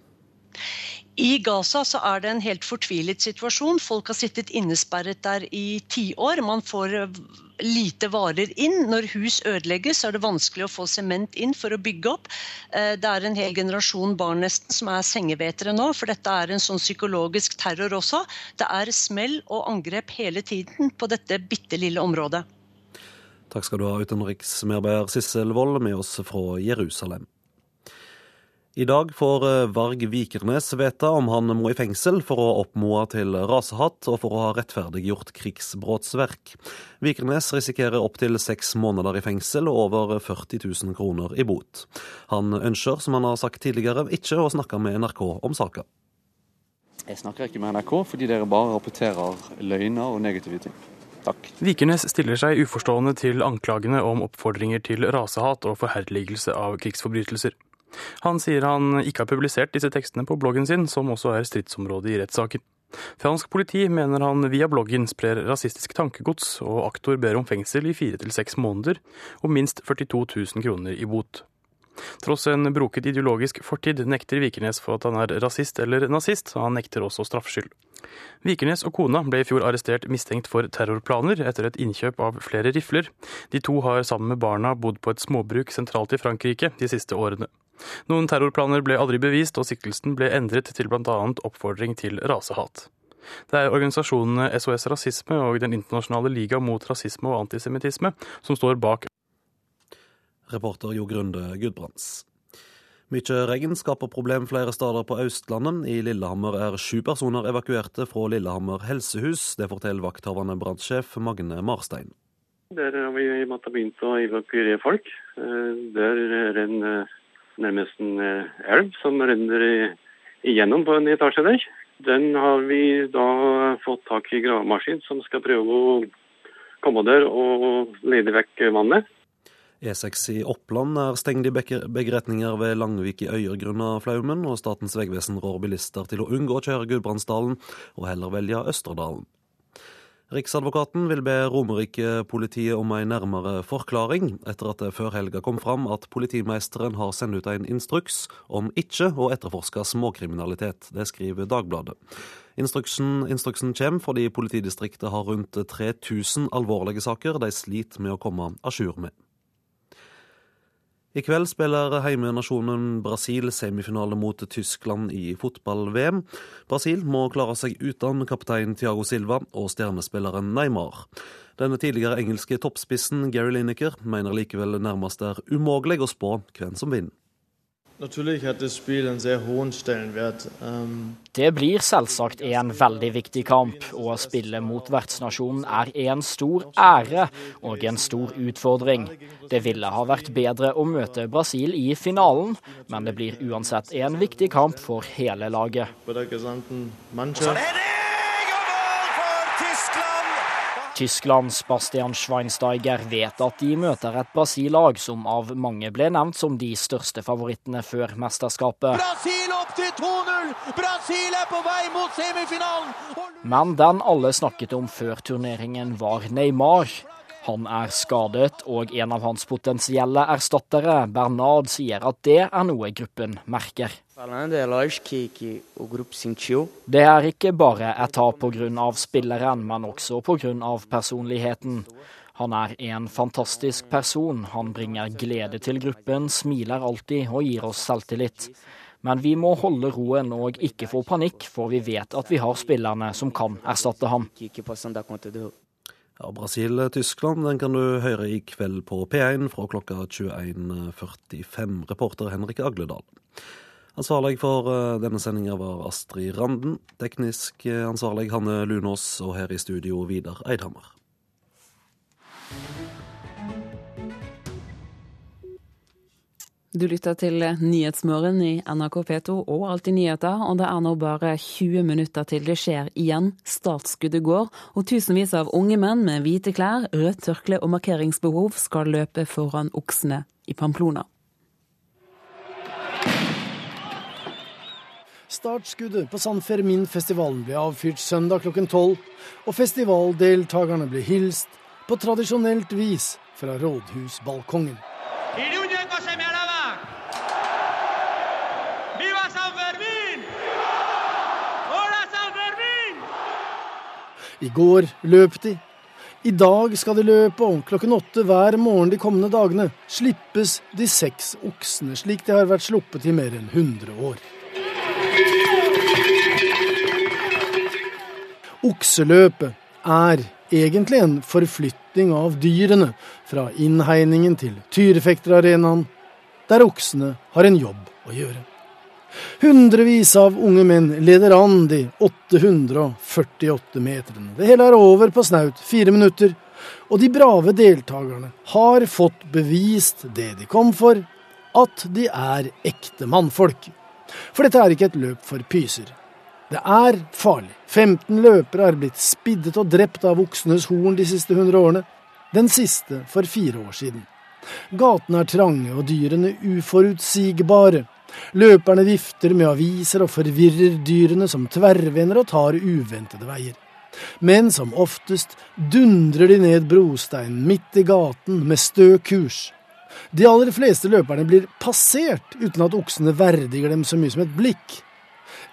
I Gaza så er det en helt fortvilet situasjon. Folk har sittet innesperret der i tiår. Man får eh, lite varer inn. Når hus ødelegges, er det vanskelig å få sement inn for å bygge opp. Eh, det er en hel generasjon barn nesten som er sengevetere nå, for dette er en sånn psykologisk terror også. Det er smell og angrep hele tiden på dette bitte lille området. Takk skal du ha, utenriksmedarbeider Sissel Wold, med oss fra Jerusalem. I dag får eh, Varg Vikernes vite om han må i fengsel for å oppmoe til rasehatt og for å ha rettferdiggjort krigsbrottsverk. Vikernes risikerer opptil seks måneder i fengsel og over 40 000 kroner i bot. Han ønsker, som han har sagt tidligere, ikke å snakke med NRK om saka. Jeg snakker ikke med NRK fordi dere bare rapporterer løgner og negative ting. Takk. Vikernes stiller seg uforstående til anklagene om oppfordringer til rasehat og forherligelse av krigsforbrytelser. Han sier han ikke har publisert disse tekstene på bloggen sin, som også er stridsområde i rettssaken. Fransk politi mener han via bloggen sprer rasistisk tankegods, og aktor ber om fengsel i fire til seks måneder og minst 42 000 kroner i bot. Tross en broket ideologisk fortid nekter Vikernes for at han er rasist eller nazist, og han nekter også straffskyld. Vikernes og kona ble i fjor arrestert mistenkt for terrorplaner etter et innkjøp av flere rifler. De to har sammen med barna bodd på et småbruk sentralt i Frankrike de siste årene. Noen terrorplaner ble aldri bevist, og siktelsen ble endret til bl.a. oppfordring til rasehat. Det er organisasjonene SOS Rasisme og Den internasjonale liga mot rasisme og antisemittisme som står bak. Reporter Jo Grunde Gudbrands. Mykje regn skaper problem flere steder på Østlandet. I Lillehammer er sju personer evakuerte fra Lillehammer helsehus. Det forteller vakthavende brannsjef Magne Marstein. Der har vi måttet begynt å evakuere folk. Der der renner nærmest en eh, elv som renner igjennom på en etasje der. Den har vi da fått tak i gravemaskin som skal prøve å komme der og lede vekk vannet. E6 i Oppland er stengt i begge retninger ved Langvik i Øyer grunnet flaumen, og Statens vegvesen rår bilister til å unngå å kjøre Gudbrandsdalen og heller velge Østerdalen. Riksadvokaten vil be Romerike-politiet om en nærmere forklaring, etter at det før helga kom fram at politimeisteren har sendt ut en instruks om ikke å etterforske småkriminalitet. Det skriver Dagbladet. Instruksen, instruksen kommer fordi politidistriktet har rundt 3000 alvorlige saker de sliter med å komme a jour med. I kveld spiller heimenasjonen Brasil semifinale mot Tyskland i fotball-VM. Brasil må klare seg uten kaptein Thiago Silva og stjernespilleren Neymar. Denne tidligere engelske toppspissen Gary Lineker mener likevel nærmest er umulig å spå hvem som vinner. Det blir selvsagt en veldig viktig kamp. Å spille mot vertsnasjonen er en stor ære og en stor utfordring. Det ville ha vært bedre å møte Brasil i finalen, men det blir uansett en viktig kamp for hele laget. Tysklands Bastian Schweinsteiger vet at de møter et Brasil-lag som av mange ble nevnt som de største favorittene før mesterskapet. Brasil opp til 2-0! Brasil er på vei mot semifinalen! Men den alle snakket om før turneringen, var Neymar. Han er skadet, og en av hans potensielle erstattere, Bernard, sier at det er noe gruppen merker. Det er ikke bare et tap pga. spilleren, men også pga. personligheten. Han er en fantastisk person. Han bringer glede til gruppen, smiler alltid og gir oss selvtillit. Men vi må holde roen og ikke få panikk, for vi vet at vi har spillerne som kan erstatte ham. Ja, Brasil-Tyskland den kan du høre i kveld på P1 fra klokka 21.45. Reporter Henrik Agledal. Ansvarlig for eh, denne sendinga var Astrid Randen. Teknisk eh, ansvarlig Hanne Lunås, og her i studio Vidar Eidhammer. Du lytter til Nyhetsmorgen i NRK P2 og Alltid nyheter, og det er nå bare 20 minutter til det skjer igjen. Startskuddet går, og tusenvis av unge menn med hvite klær, rødt tørkle og markeringsbehov skal løpe foran oksene i Pamplona. Startskuddet på San Fermin-festivalen ble avfyrt søndag klokken tolv, og festivaldeltakerne ble hilst på tradisjonelt vis fra rådhusbalkongen. I går løp de. I dag skal de løpe, og klokken åtte hver morgen de kommende dagene slippes de seks oksene, slik de har vært sluppet i mer enn 100 år. Okseløpet er egentlig en forflytting av dyrene fra innhegningen til tyrefekterarenaen, der oksene har en jobb å gjøre. Hundrevis av unge menn leder an de 848 meterne. Det hele er over på snaut fire minutter, og de brave deltakerne har fått bevist det de kom for, at de er ekte mannfolk. For dette er ikke et løp for pyser. Det er farlig. 15 løpere er blitt spiddet og drept av oksenes horn de siste 100 årene. Den siste for fire år siden. Gatene er trange og dyrene uforutsigbare. Løperne vifter med aviser og forvirrer dyrene som tverrvender og tar uventede veier. Men som oftest dundrer de ned brosteinen midt i gaten med stø kurs. De aller fleste løperne blir passert uten at oksene verdiger dem så mye som et blikk.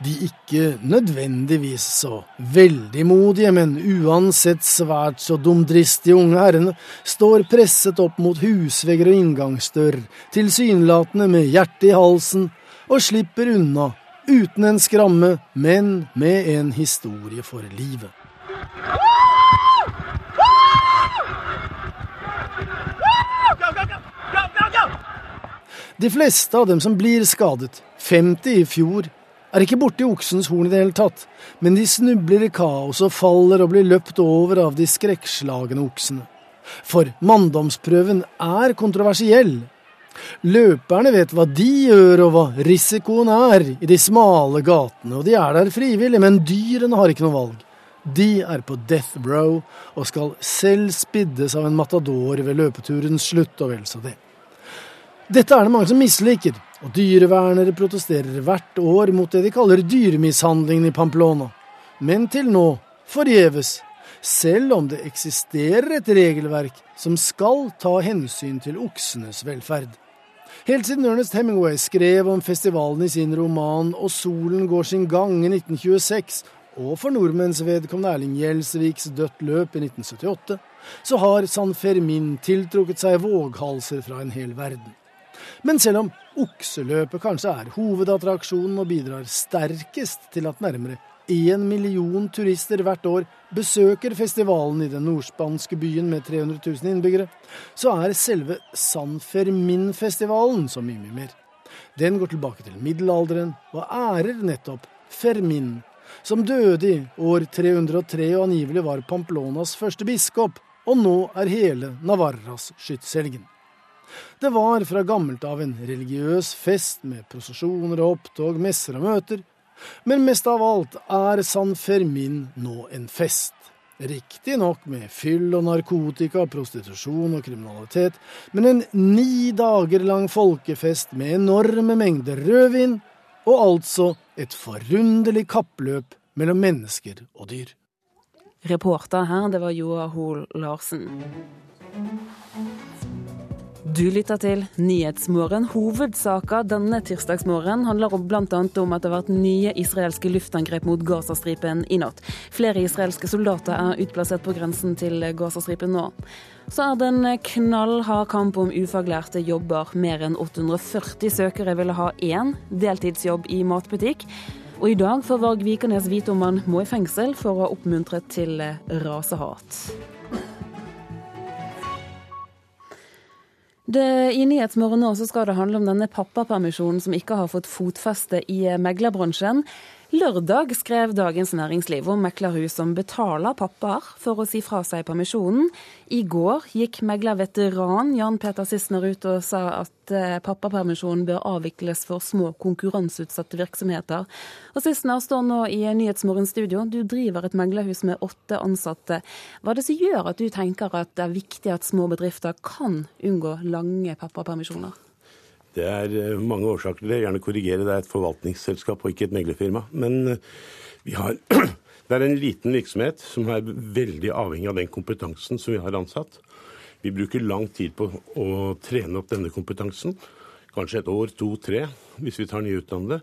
De ikke nødvendigvis så veldig modige, men uansett svært så dumdristige unge herrene står presset opp mot husvegger og inngangsdør, tilsynelatende med hjertet i halsen, og slipper unna uten en skramme, men med en historie for livet. De fleste av dem som blir skadet, 50 i fjor, er ikke borti oksens horn i det hele tatt, men de snubler i kaos og faller og blir løpt over av de skrekkslagne oksene. For manndomsprøven er kontroversiell. Løperne vet hva de gjør og hva risikoen er i de smale gatene, og de er der frivillig, men dyrene har ikke noe valg. De er på death row og skal selv spiddes av en matador ved løpeturens slutt, og vel så det. Dette er det mange som misliker, og dyrevernere protesterer hvert år mot det de kaller dyremishandlingen i Pamplona. Men til nå forgjeves, selv om det eksisterer et regelverk som skal ta hensyn til oksenes velferd. Helt siden Ernest Hemingway skrev om festivalen i sin roman 'Og solen går sin gang' i 1926, og for nordmenns vedkommende Erling Gjelsviks 'Dødt løp' i 1978, så har San Fermin tiltrukket seg våghalser fra en hel verden. Men selv om okseløpet kanskje er hovedattraksjonen og bidrar sterkest til at nærmere én million turister hvert år besøker festivalen i den nordspanske byen med 300 000 innbyggere, så er selve San Fermin-festivalen så mye, mer. Den går tilbake til middelalderen og ærer nettopp Fermin, som døde i år 303 og angivelig var Pamplonas første biskop, og nå er hele Navarras skytshelgen. Det var fra gammelt av en religiøs fest med prosesjoner og opptog, messer og møter, men mest av alt er San Fermin nå en fest. Riktignok med fyll og narkotika, prostitusjon og kriminalitet, men en ni dager lang folkefest med enorme mengder rødvin, og altså et forunderlig kappløp mellom mennesker og dyr. Reporter her, det var Joa Hoel Larsen. Du lytter til Nyhetsmorgen. Hovedsaka denne tirsdagsmorgen handler bl.a. om at det har vært nye israelske luftangrep mot Gazastripen i natt. Flere israelske soldater er utplassert på grensen til Gazastripen nå. Så er det en knallhard kamp om ufaglærte jobber. Mer enn 840 søkere ville ha én deltidsjobb i matbutikk. Og i dag får Varg Vikernes vite om han må i fengsel for å ha oppmuntret til rasehat. Det, I Nyhetsmorgen nå så skal det handle om denne pappapermisjonen som ikke har fått fotfeste i meglerbransjen. Lørdag skrev Dagens Næringsliv om meglerhus som betaler pappaer for å si fra seg permisjonen. I går gikk meglerveteran Jan Peter Sissener ut og sa at eh, pappapermisjonen bør avvikles for små konkurranseutsatte virksomheter. Og Sissener står nå i Nyhetsmorgens studio. Du driver et meglerhus med åtte ansatte. Hva er det som gjør at du tenker at det er viktig at små bedrifter kan unngå lange pappapermisjoner? Det er eh, mange årsaker til det. Gjerne korrigere, det er et forvaltningsselskap og ikke et meglerfirma. Men eh, vi har [CLEARS THROAT] Det er en liten virksomhet som er veldig avhengig av den kompetansen som vi har ansatt. Vi bruker lang tid på å trene opp denne kompetansen. Kanskje et år, to, tre, hvis vi tar nyutdannede.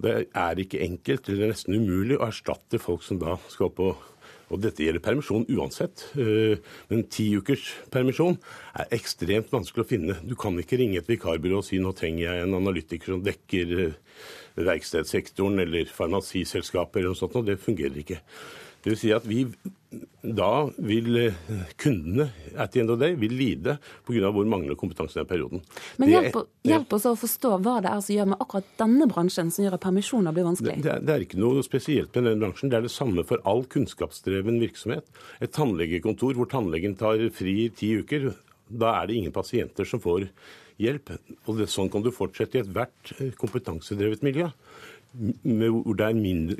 Det er ikke enkelt, eller nesten umulig, å erstatte folk som da skal opp og dette gjelder permisjon uansett. Eh, men ti ukers permisjon er ekstremt vanskelig å finne. Du kan ikke ringe et vikarbyrå og si nå trenger jeg en analytiker som dekker eh, verkstedsektoren eller farmasiselskaper eller noe sånt. Og det fungerer ikke. Det vil si at vi da vil eh, kundene at the end of day, vil lide pga. hvor manglende kompetanse i den perioden. Men hjelp, hjelp, oss å forstå hva det er som gjør med akkurat denne bransjen som gjør at permisjoner blir vanskelig. Det, det, er ikke noe spesielt med den bransjen. Det er det samme for all kunnskapsdreven virksomhet. Et tannlegekontor hvor tannlegen tar fri i ti uker, da er det ingen pasienter som får hjelp. Og det, Sånn kan du fortsette i ethvert eh, kompetansedrevet miljø hvor det er mindre,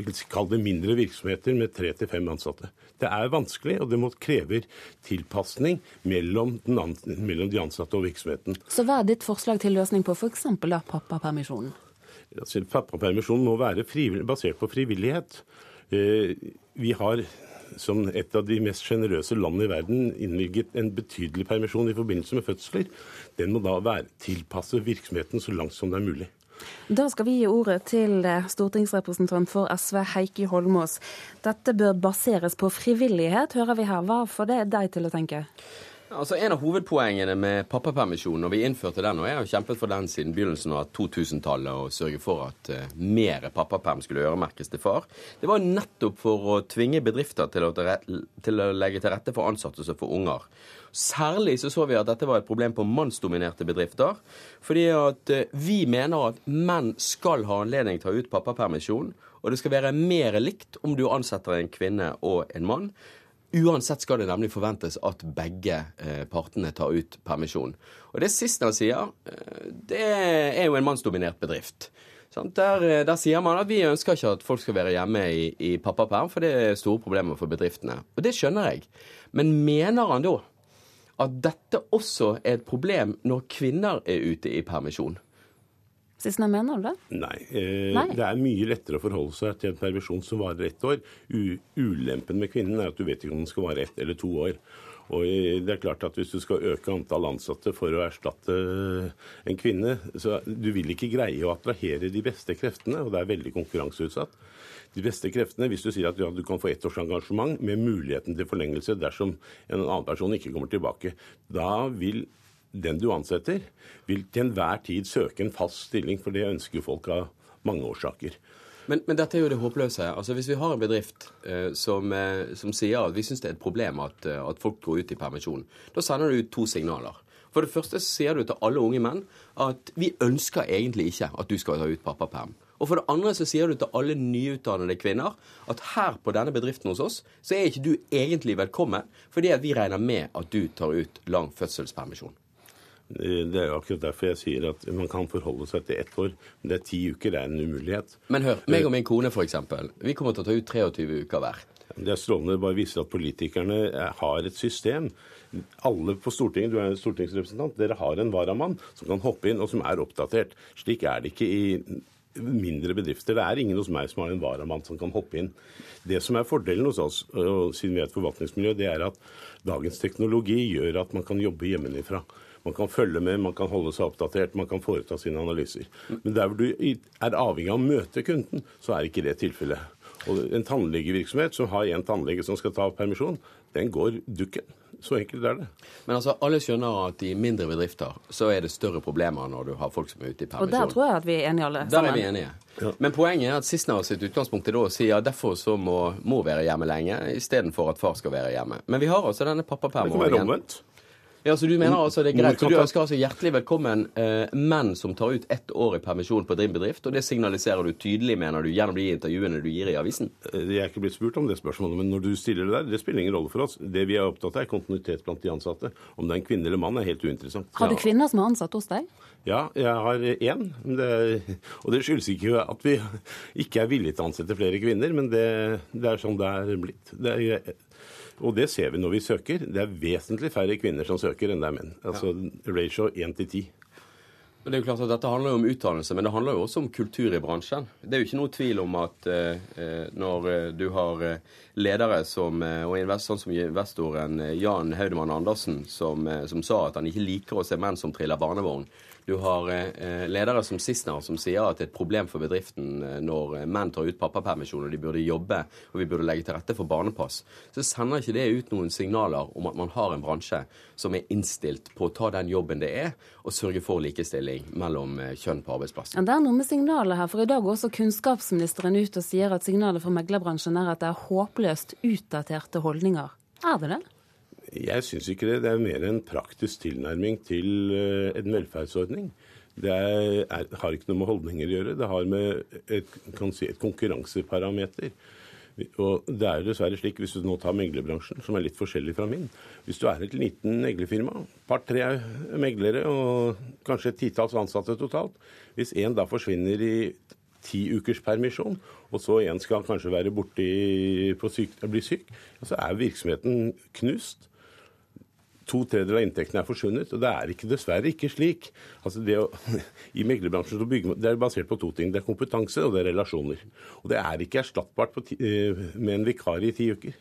det mindre virksomheter med tre til fem ansatte. Det er vanskelig, og det må krever tilpasning mellom, mellom, de ansatte og virksomheten. Så hva er ditt forslag til løsning på f.eks. pappapermisjonen? Altså, pappapermisjonen må være basert på frivillighet. Eh, vi har som et av de mest sjenerøse landene i verden innvilget en betydelig permisjon i forbindelse med fødsler. Den må da være tilpasset virksomheten så langt som det er mulig. Da skal vi gi ordet til eh, stortingsrepresentant for SV Heikki Holmås. Dette bør baseres på frivillighet, hører vi her. Hva får det deg til å tenke? Altså En av hovedpoengene med pappapermisjonen, og vi innførte den, og jeg har kjempet for den siden begynnelsen av 2000-tallet, og sørge for at uh, mer pappaperm skulle øremerkes til far, det var nettopp for å tvinge bedrifter til å, til å legge til rette for ansatte som får unger. Særlig så så vi at dette var et problem på mannsdominerte bedrifter. Fordi at uh, vi mener at menn skal ha anledning til å ta ut pappapermisjon, og det skal være mer likt om du ansetter en kvinne og en mann. Uansett skal det nemlig forventes at begge eh, partene tar ut permisjon. Og det siste han sier, eh, det er jo en mannsdominert bedrift. Der, eh, der, sier man at vi ønsker ikke at folk skal være hjemme i, i pappaperm, for det er store problemer for bedriftene. Og det skjønner jeg. Men mener han da at dette også er et problem når kvinner er ute i permisjon? Sissener, mener du det? Nei, eh, Nei, Det er mye lettere å forholde seg til en permisjon som varer ett år. U ulempen med kvinnen er at du vet ikke om den skal vare ett eller to år. Og det er klart at Hvis du skal øke antall ansatte for å erstatte en kvinne, så du vil ikke greie å attrahere de beste kreftene, og det er veldig konkurranseutsatt. De beste kreftene, hvis du sier at ja, du kan få ett års engasjement med muligheten til forlengelse dersom en annen person ikke kommer tilbake, da vil den du ansetter, vil til enhver tid søke en fast stilling, for det ønsker folk av mange årsaker. Men, men, dette er jo det håpløse. Altså Hvis vi har en bedrift eh, som, eh, som, sier at vi syns det er et problem at, eh, at, folk går ut i permisjon, da sender du ut to signaler. For det første sier du til alle unge menn at vi ønsker egentlig ikke at du skal ta ut pappaperm. Og for det andre så sier du til alle nyutdannede kvinner at her på denne bedriften hos oss, så er ikke du egentlig velkommen, fordi vi regner med at du tar ut lang fødselspermisjon. Det er jo akkurat derfor jeg sier at man kan forholde seg til ett år. Men det er ti uker, det er en umulighet. Men hør, meg og min kone f.eks. Vi kommer til å ta ut 23 uker hver. Det er strålende. Det bare viser at politikerne har et system. Alle på Stortinget, du er en stortingsrepresentant, dere har en varamann som kan hoppe inn, og som er oppdatert. Slik er det ikke i mindre bedrifter. Det er ingen hos meg som har en varamann som kan hoppe inn. Det som er fordelen hos oss, siden vi er et forvaltningsmiljø, det er at dagens teknologi gjør at man kan jobbe hjemmefra. Man kan følge med, man kan holde seg oppdatert, man kan foreta sine analyser. Men der hvor du er avhengig av å møte kunden, så er ikke det tilfellet. Og En tannlegevirksomhet som har en tannlege som skal ta permisjon, den går dukken. Så enkelt er det. Men altså, alle skjønner at i mindre bedrifter så er det større problemer når du har folk som er ute i permisjon. Og der tror jeg at vi er enige alle sammen. Der er vi enige. Ja. Men poenget er at Sistnevær sitt utgangspunkt er da å si at derfor så må mor være hjemme lenge, istedenfor at far skal være hjemme. Men vi har altså denne pappapermen. Det kan være omvendt. Ja, så Du mener altså det er greit. Så du ønsker altså hjertelig velkommen eh, menn som tar ut ett år i permisjon på din bedrift, og det signaliserer du tydelig, mener du, gjennom de intervjuene du gir i avisen? Eh, jeg er ikke blitt spurt om det spørsmålet, men når du stiller det der, det spiller ingen rolle for oss. Det vi er opptatt av, er kontinuitet blant de ansatte. Om det er en kvinne eller mann, er helt uinteressant. Har du kvinner som er ansatt hos deg? Ja, jeg har én. Og det skyldes ikke at vi ikke er villige til å ansette flere kvinner, men det, det er sånn det er blitt. Det er, og det ser vi når vi søker. Det er vesentlig færre kvinner som søker enn det er menn. Altså ratio 1 til 10. Det er jo klart at Dette handler jo om utdannelse, men det handler jo også om kultur i bransjen. Det er jo ikke noe tvil om at eh, når eh, du har eh, ledere som, eh, og invest, sånn som investoren Jan Haudemann Andersen, som, som, sa at han ikke liker å se menn som triller barnevogn, du har eh, ledere som Sissener som sier at det er et problem for bedriften eh, når eh, menn tar ut pappapermisjon og de burde jobbe og vi burde legge til rette for barnepass. Så sender ikke det ut noen signaler om at man har en bransje som er innstilt på å ta den jobben det er, og sørge for likestilling mellom kjønn på arbeidsplassen. Ja, det er noe med signalet her, for i dag går også kunnskapsministeren ut og sier at signalet fra meglerbransjen er at det er håpløst utdaterte holdninger. Er det det? Jeg syns ikke det. Det er mer en praktisk tilnærming til eh, en velferdsordning. Det er, er, har ikke noe med holdninger å gjøre. Det har med et, si, et konkurranseparameter. Og det er dessverre slik, hvis du nå tar meglerbransjen, som er litt forskjellig fra min Hvis du er et liten meglerfirma, par-tre meglere og kanskje et titalls ansatte totalt Hvis en da forsvinner i ti ukers permisjon, og så en skal kanskje være borte på syk, bli syk, så er virksomheten knust to tredjedeler av inntektene er forsvunnet. Og det er ikke, dessverre ikke slik. Altså det å, [LAUGHS] I meglerbransjen bygger det er basert på to ting. Det er kompetanse og det er relasjoner. Og det er ikke erstattbart ti, eh, med en vikar i ti uker.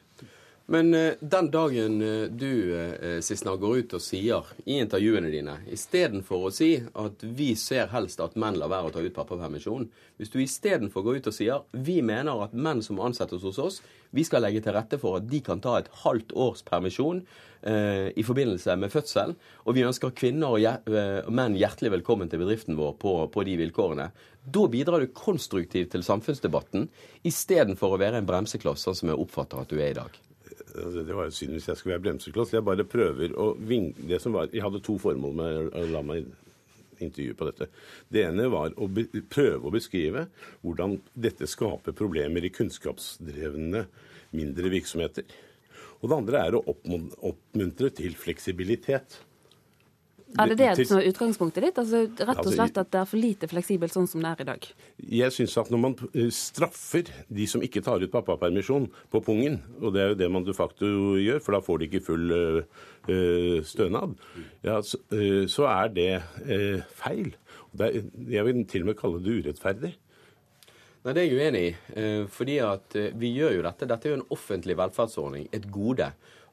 Men uh, den dagen uh, du uh, Sisna, går ut og sier i intervjuene dine istedenfor å si at vi ser helst at menn lar være å ta ut pappapermisjon Hvis du istedenfor går ut og sier vi mener at menn som ansettes hos oss, vi skal legge til rette for at de kan ta et halvt års permisjon eh, i forbindelse med fødsel, og vi ønsker kvinner og uh, menn hjertelig velkommen til bedriften vår på, på de vilkårene, da bidrar du konstruktivt til samfunnsdebatten istedenfor å være en bremsekloss, sånn som jeg oppfatter at du er i dag. Altså, det var jo synd hvis jeg skulle være bremsekloss. Jeg bare prøver å vinge det som var Jeg hadde to formål med å la meg intervjue på dette. Det ene var å be, prøve å beskrive hvordan dette skaper problemer i kunnskapsdrevne mindre virksomheter. Og det andre er å oppmuntre til fleksibilitet. Er det det som er utgangspunktet ditt? Altså Rett og altså, slett at det er for lite fleksibelt sånn som det er i dag? Jeg syns at når man eh, straffer de som ikke tar ut pappapermisjon på pungen, og det er jo det man de facto gjør, for da får de ikke full uh, stønad, ja, så, uh, så, er det uh, feil. Er, jeg vil til og med kalle det urettferdig. Nei, Det er jeg uenig i. fordi at vi gjør jo dette. Dette er jo en offentlig velferdsordning, et gode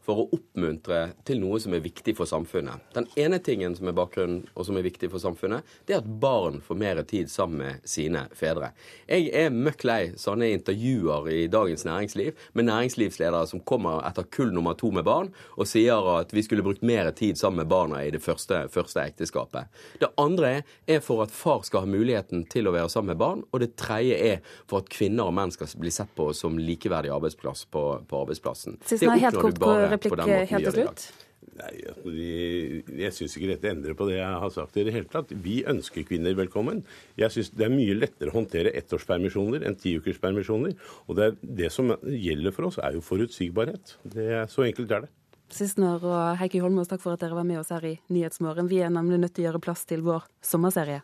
for å oppmuntre til noe som er viktig for samfunnet. Den ene tingen som er bakgrunnen, og som er viktig for samfunnet, det er at barn får mer tid sammen med sine fedre. Jeg er møkk lei sånne intervjuer i Dagens Næringsliv med næringslivsledere som kommer etter kull nummer to med barn og sier at vi skulle brukt mer tid sammen med barna i det første, første ekteskapet. Det andre er for at far skal ha muligheten til å være sammen med barn, og det tredje er for at kvinner og menn skal bli sett på som likeverdig arbeidsplass på, på arbeidsplassen. Sist, det du kort replikk helt til slutt. Nei, altså, Jeg syns ikke dette endrer på det jeg har sagt i det hele tatt. Vi ønsker kvinner velkommen. Jeg syns det er mye lettere å håndtere ettårspermisjoner enn tiukerspermisjoner. Og det, er, det som gjelder for oss, er jo forutsigbarhet. Det er, så enkelt er det. Sistnør og Heikki Holmås, takk for at dere var med oss her i Nyhetsmorgen. Vi er nemlig nødt til å gjøre plass til vår sommerserie.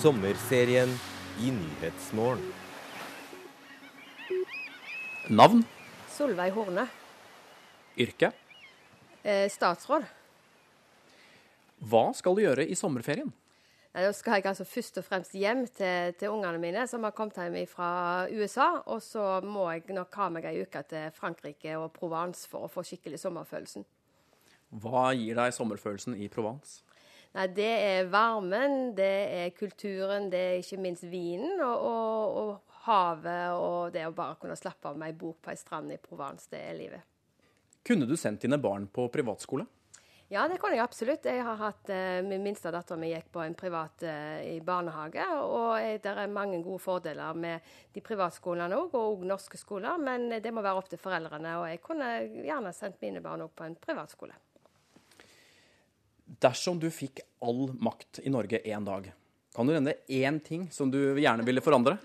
Sommerserien i Nyhetsmorgen. Navn? Solveig Horne. Yrke? Eh, statsråd. Hva skal du gjøre i sommerferien? Da skal jeg altså først og fremst hjem til, til ungene mine, som har kommet hjem fra USA. Og så må jeg nok ha meg ei uke til Frankrike og Provence for å få skikkelig sommerfølelsen. Hva gir deg sommerfølelsen i Provence? Nei, Det er varmen, det er kulturen, det er ikke minst vinen og, og, og havet og det å bare kunne slappe av med ei bok på ei strand i Provence, det er livet. Kunne du sendt dine barn på privatskole? Ja, det kunne jeg absolutt. Jeg har hatt, eh, Min minste datter mi gikk på en privat eh, i barnehage. Og det er mange gode fordeler med de privatskolene òg, og òg norske skoler. Men det må være opp til foreldrene. Og jeg kunne gjerne sendt mine barn òg på en privatskole. Dersom du fikk all makt i Norge én dag, kan du nevne én ting som du gjerne ville forandre?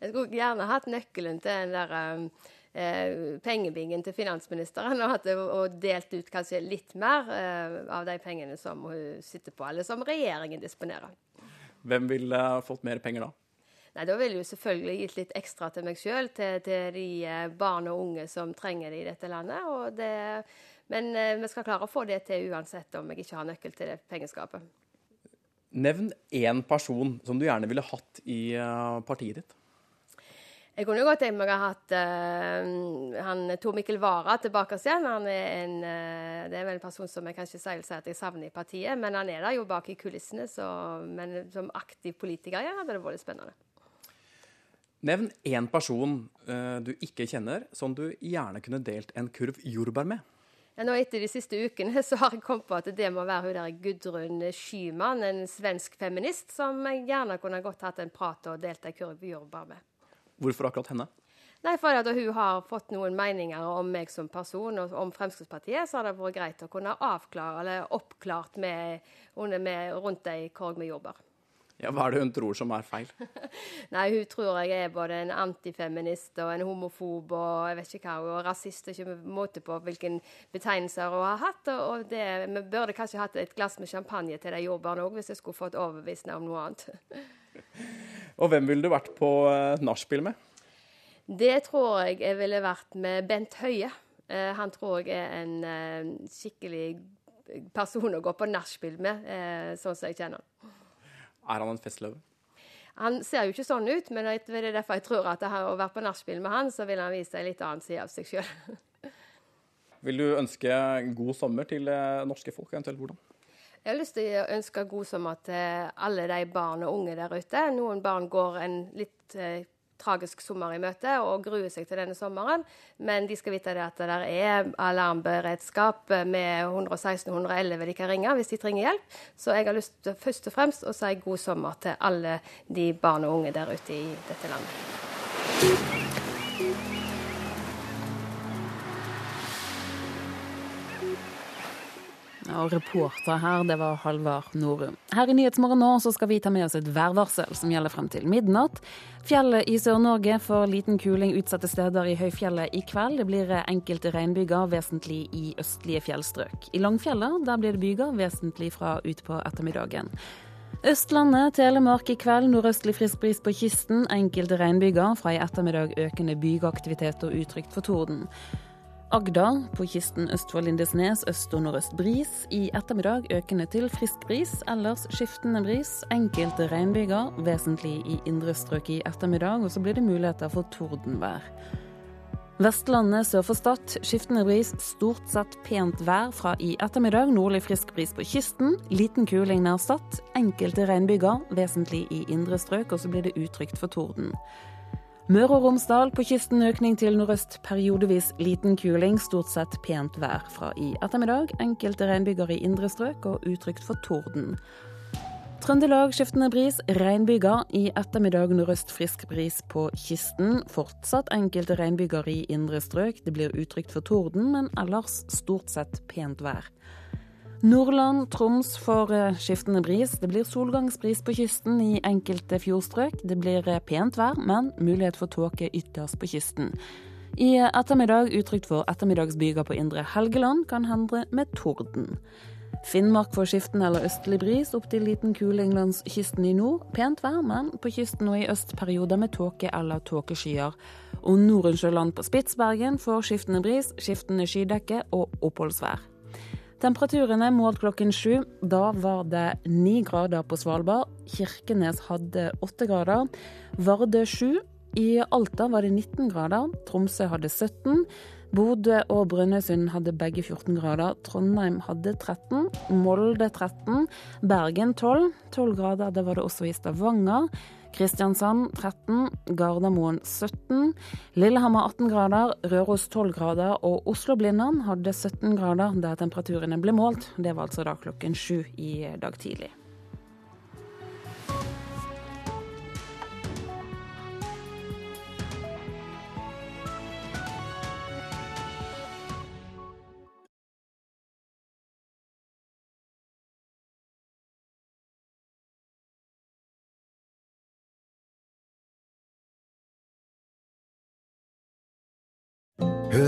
Jeg skulle gjerne hatt nøkkelen til den der eh, pengebingen til finansministeren, og, hatt, og, delt ut kanskje litt mer eh, av de pengene som hun sitter på, eller som regjeringen disponerer. Hvem ville fått mer penger da? Nei, Da ville jeg selvfølgelig gitt litt ekstra til meg sjøl, til, til, de eh, barn og unge som trenger det i dette landet. og Det, men eh, vi skal klare å få det til uansett om jeg ikke har nøkkel til det pengeskapet. Nevn én person som du gjerne ville hatt i eh, partiet ditt. Jeg kunne godt tenkt meg å ha hatt uh, han Tor Mikkel Wara tilbake igjen. Han er en, uh, det er vel en person som jeg kanskje sier at jeg savner i partiet, men han er der jo bak i kulissene. Så, men som aktiv politiker ja, hadde det vært spennende. Nevn én person uh, du ikke kjenner, som du gjerne kunne delt en kurv jordbær med. Nå Etter de siste ukene så har jeg kommet på at det må være hun der Gudrun Schyman, en svensk feminist, som jeg gjerne kunne godt hatt en prat og delt en kurv jordbær med. Hvorfor akkurat henne? Nei, for at Hun har fått noen meninger om meg som person og om Fremskrittspartiet. Så har det vært greit å kunne avklare eller oppklart med, med rundt ei korg med jordbær. Ja, Hva er det hun tror som er feil? [LAUGHS] Nei, Hun tror jeg er både en antifeminist og en homofob og jeg vet ikke hva, og rasist. Ikke måte på hvilke betegnelser hun har hatt. og det, Vi burde kanskje hatt et glass med champagne til de jordbærene òg, hvis jeg skulle fått overbevist om noe annet. [LAUGHS] Og hvem ville du vært på uh, nachspiel med? Det tror jeg jeg ville vært med Bent Høie. Uh, han tror jeg er en uh, skikkelig person å gå på nachspiel med, sånn som jeg kjenner han. Er han en festløve? Han ser jo ikke sånn ut, men det er derfor jeg tror at å være på nachspiel med han, så vil han vise en litt annen side av seg sjøl. [LAUGHS] vil du ønske god sommer til norske folk, eventuelt hvordan? Jeg har lyst til å ønske god sommer til alle de barn og unge der ute. Noen barn går en litt eh, tragisk sommer i møte og gruer seg til denne sommeren. Men de skal vite at det er alarmberedskap med 116 111 de kan ringe hvis de trenger hjelp. Så jeg har lyst til først og fremst å si god sommer til alle de barn og unge der ute i dette landet. Og reporter her, det var Halvard Norum. Her i Nyhetsmorgen nå så skal vi ta med oss et værvarsel som gjelder frem til midnatt. Fjellet i Sør-Norge får liten kuling utsatte steder i høyfjellet i kveld. Det blir enkelte regnbyger, vesentlig i østlige fjellstrøk. I Langfjellet der blir det byger, vesentlig fra utpå ettermiddagen. Østlandet, Telemark i kveld nordøstlig frisk bris på kysten. Enkelte regnbyger. Fra i ettermiddag økende bygeaktivitet og utrygt for torden. Agder, på kysten øst for Lindesnes øst og nordøst bris. I ettermiddag økende til frisk bris, ellers skiftende bris. Enkelte regnbyger, vesentlig i indre strøk i ettermiddag. Og så blir det muligheter for tordenvær. Vestlandet sør for Stad skiftende bris, stort sett pent vær fra i ettermiddag. Nordlig frisk bris på kysten. Liten kuling nær Stad. Enkelte regnbyger, vesentlig i indre strøk. Og så blir det utrygt for torden. Møre og Romsdal på kysten økning til nordøst, periodevis liten kuling, stort sett pent vær fra i ettermiddag. Enkelte regnbyger i indre strøk og utrygt for torden. Trøndelag skiftende bris, regnbyger. I ettermiddag nordøst frisk bris på kysten. Fortsatt enkelte regnbyger i indre strøk. Det blir utrygt for torden, men ellers stort sett pent vær. Nordland, Troms får eh, skiftende bris. Det blir solgangsbris på kysten i enkelte fjordstrøk. Det blir eh, pent vær, men mulighet for tåke ytterst på kysten. I ettermiddag utrygt for ettermiddagsbyger på indre Helgeland, kan hende med torden. Finnmark får skiftende eller østlig bris, opp til liten kuling langs kysten i nord. Pent vær, men på kysten og i øst perioder med tåke eller tåkeskyer. Og Nordensjøland på Spitsbergen får skiftende bris, skiftende skydekke og oppholdsvær. Temperaturene målt klokken sju. Da var det ni grader på Svalbard. Kirkenes hadde åtte grader. Vardø sju. I Alta var det 19 grader. Tromsø hadde 17. Bodø og Brønnøysund hadde begge 14 grader. Trondheim hadde 13. Molde 13. Bergen 12. 12 grader det var det også i Stavanger. Kristiansand 13, Gardermoen 17, Lillehammer 18 grader, Røros 12 grader og Oslo-Blindern hadde 17 grader der temperaturene ble målt. Det var altså da klokken sju i dag tidlig.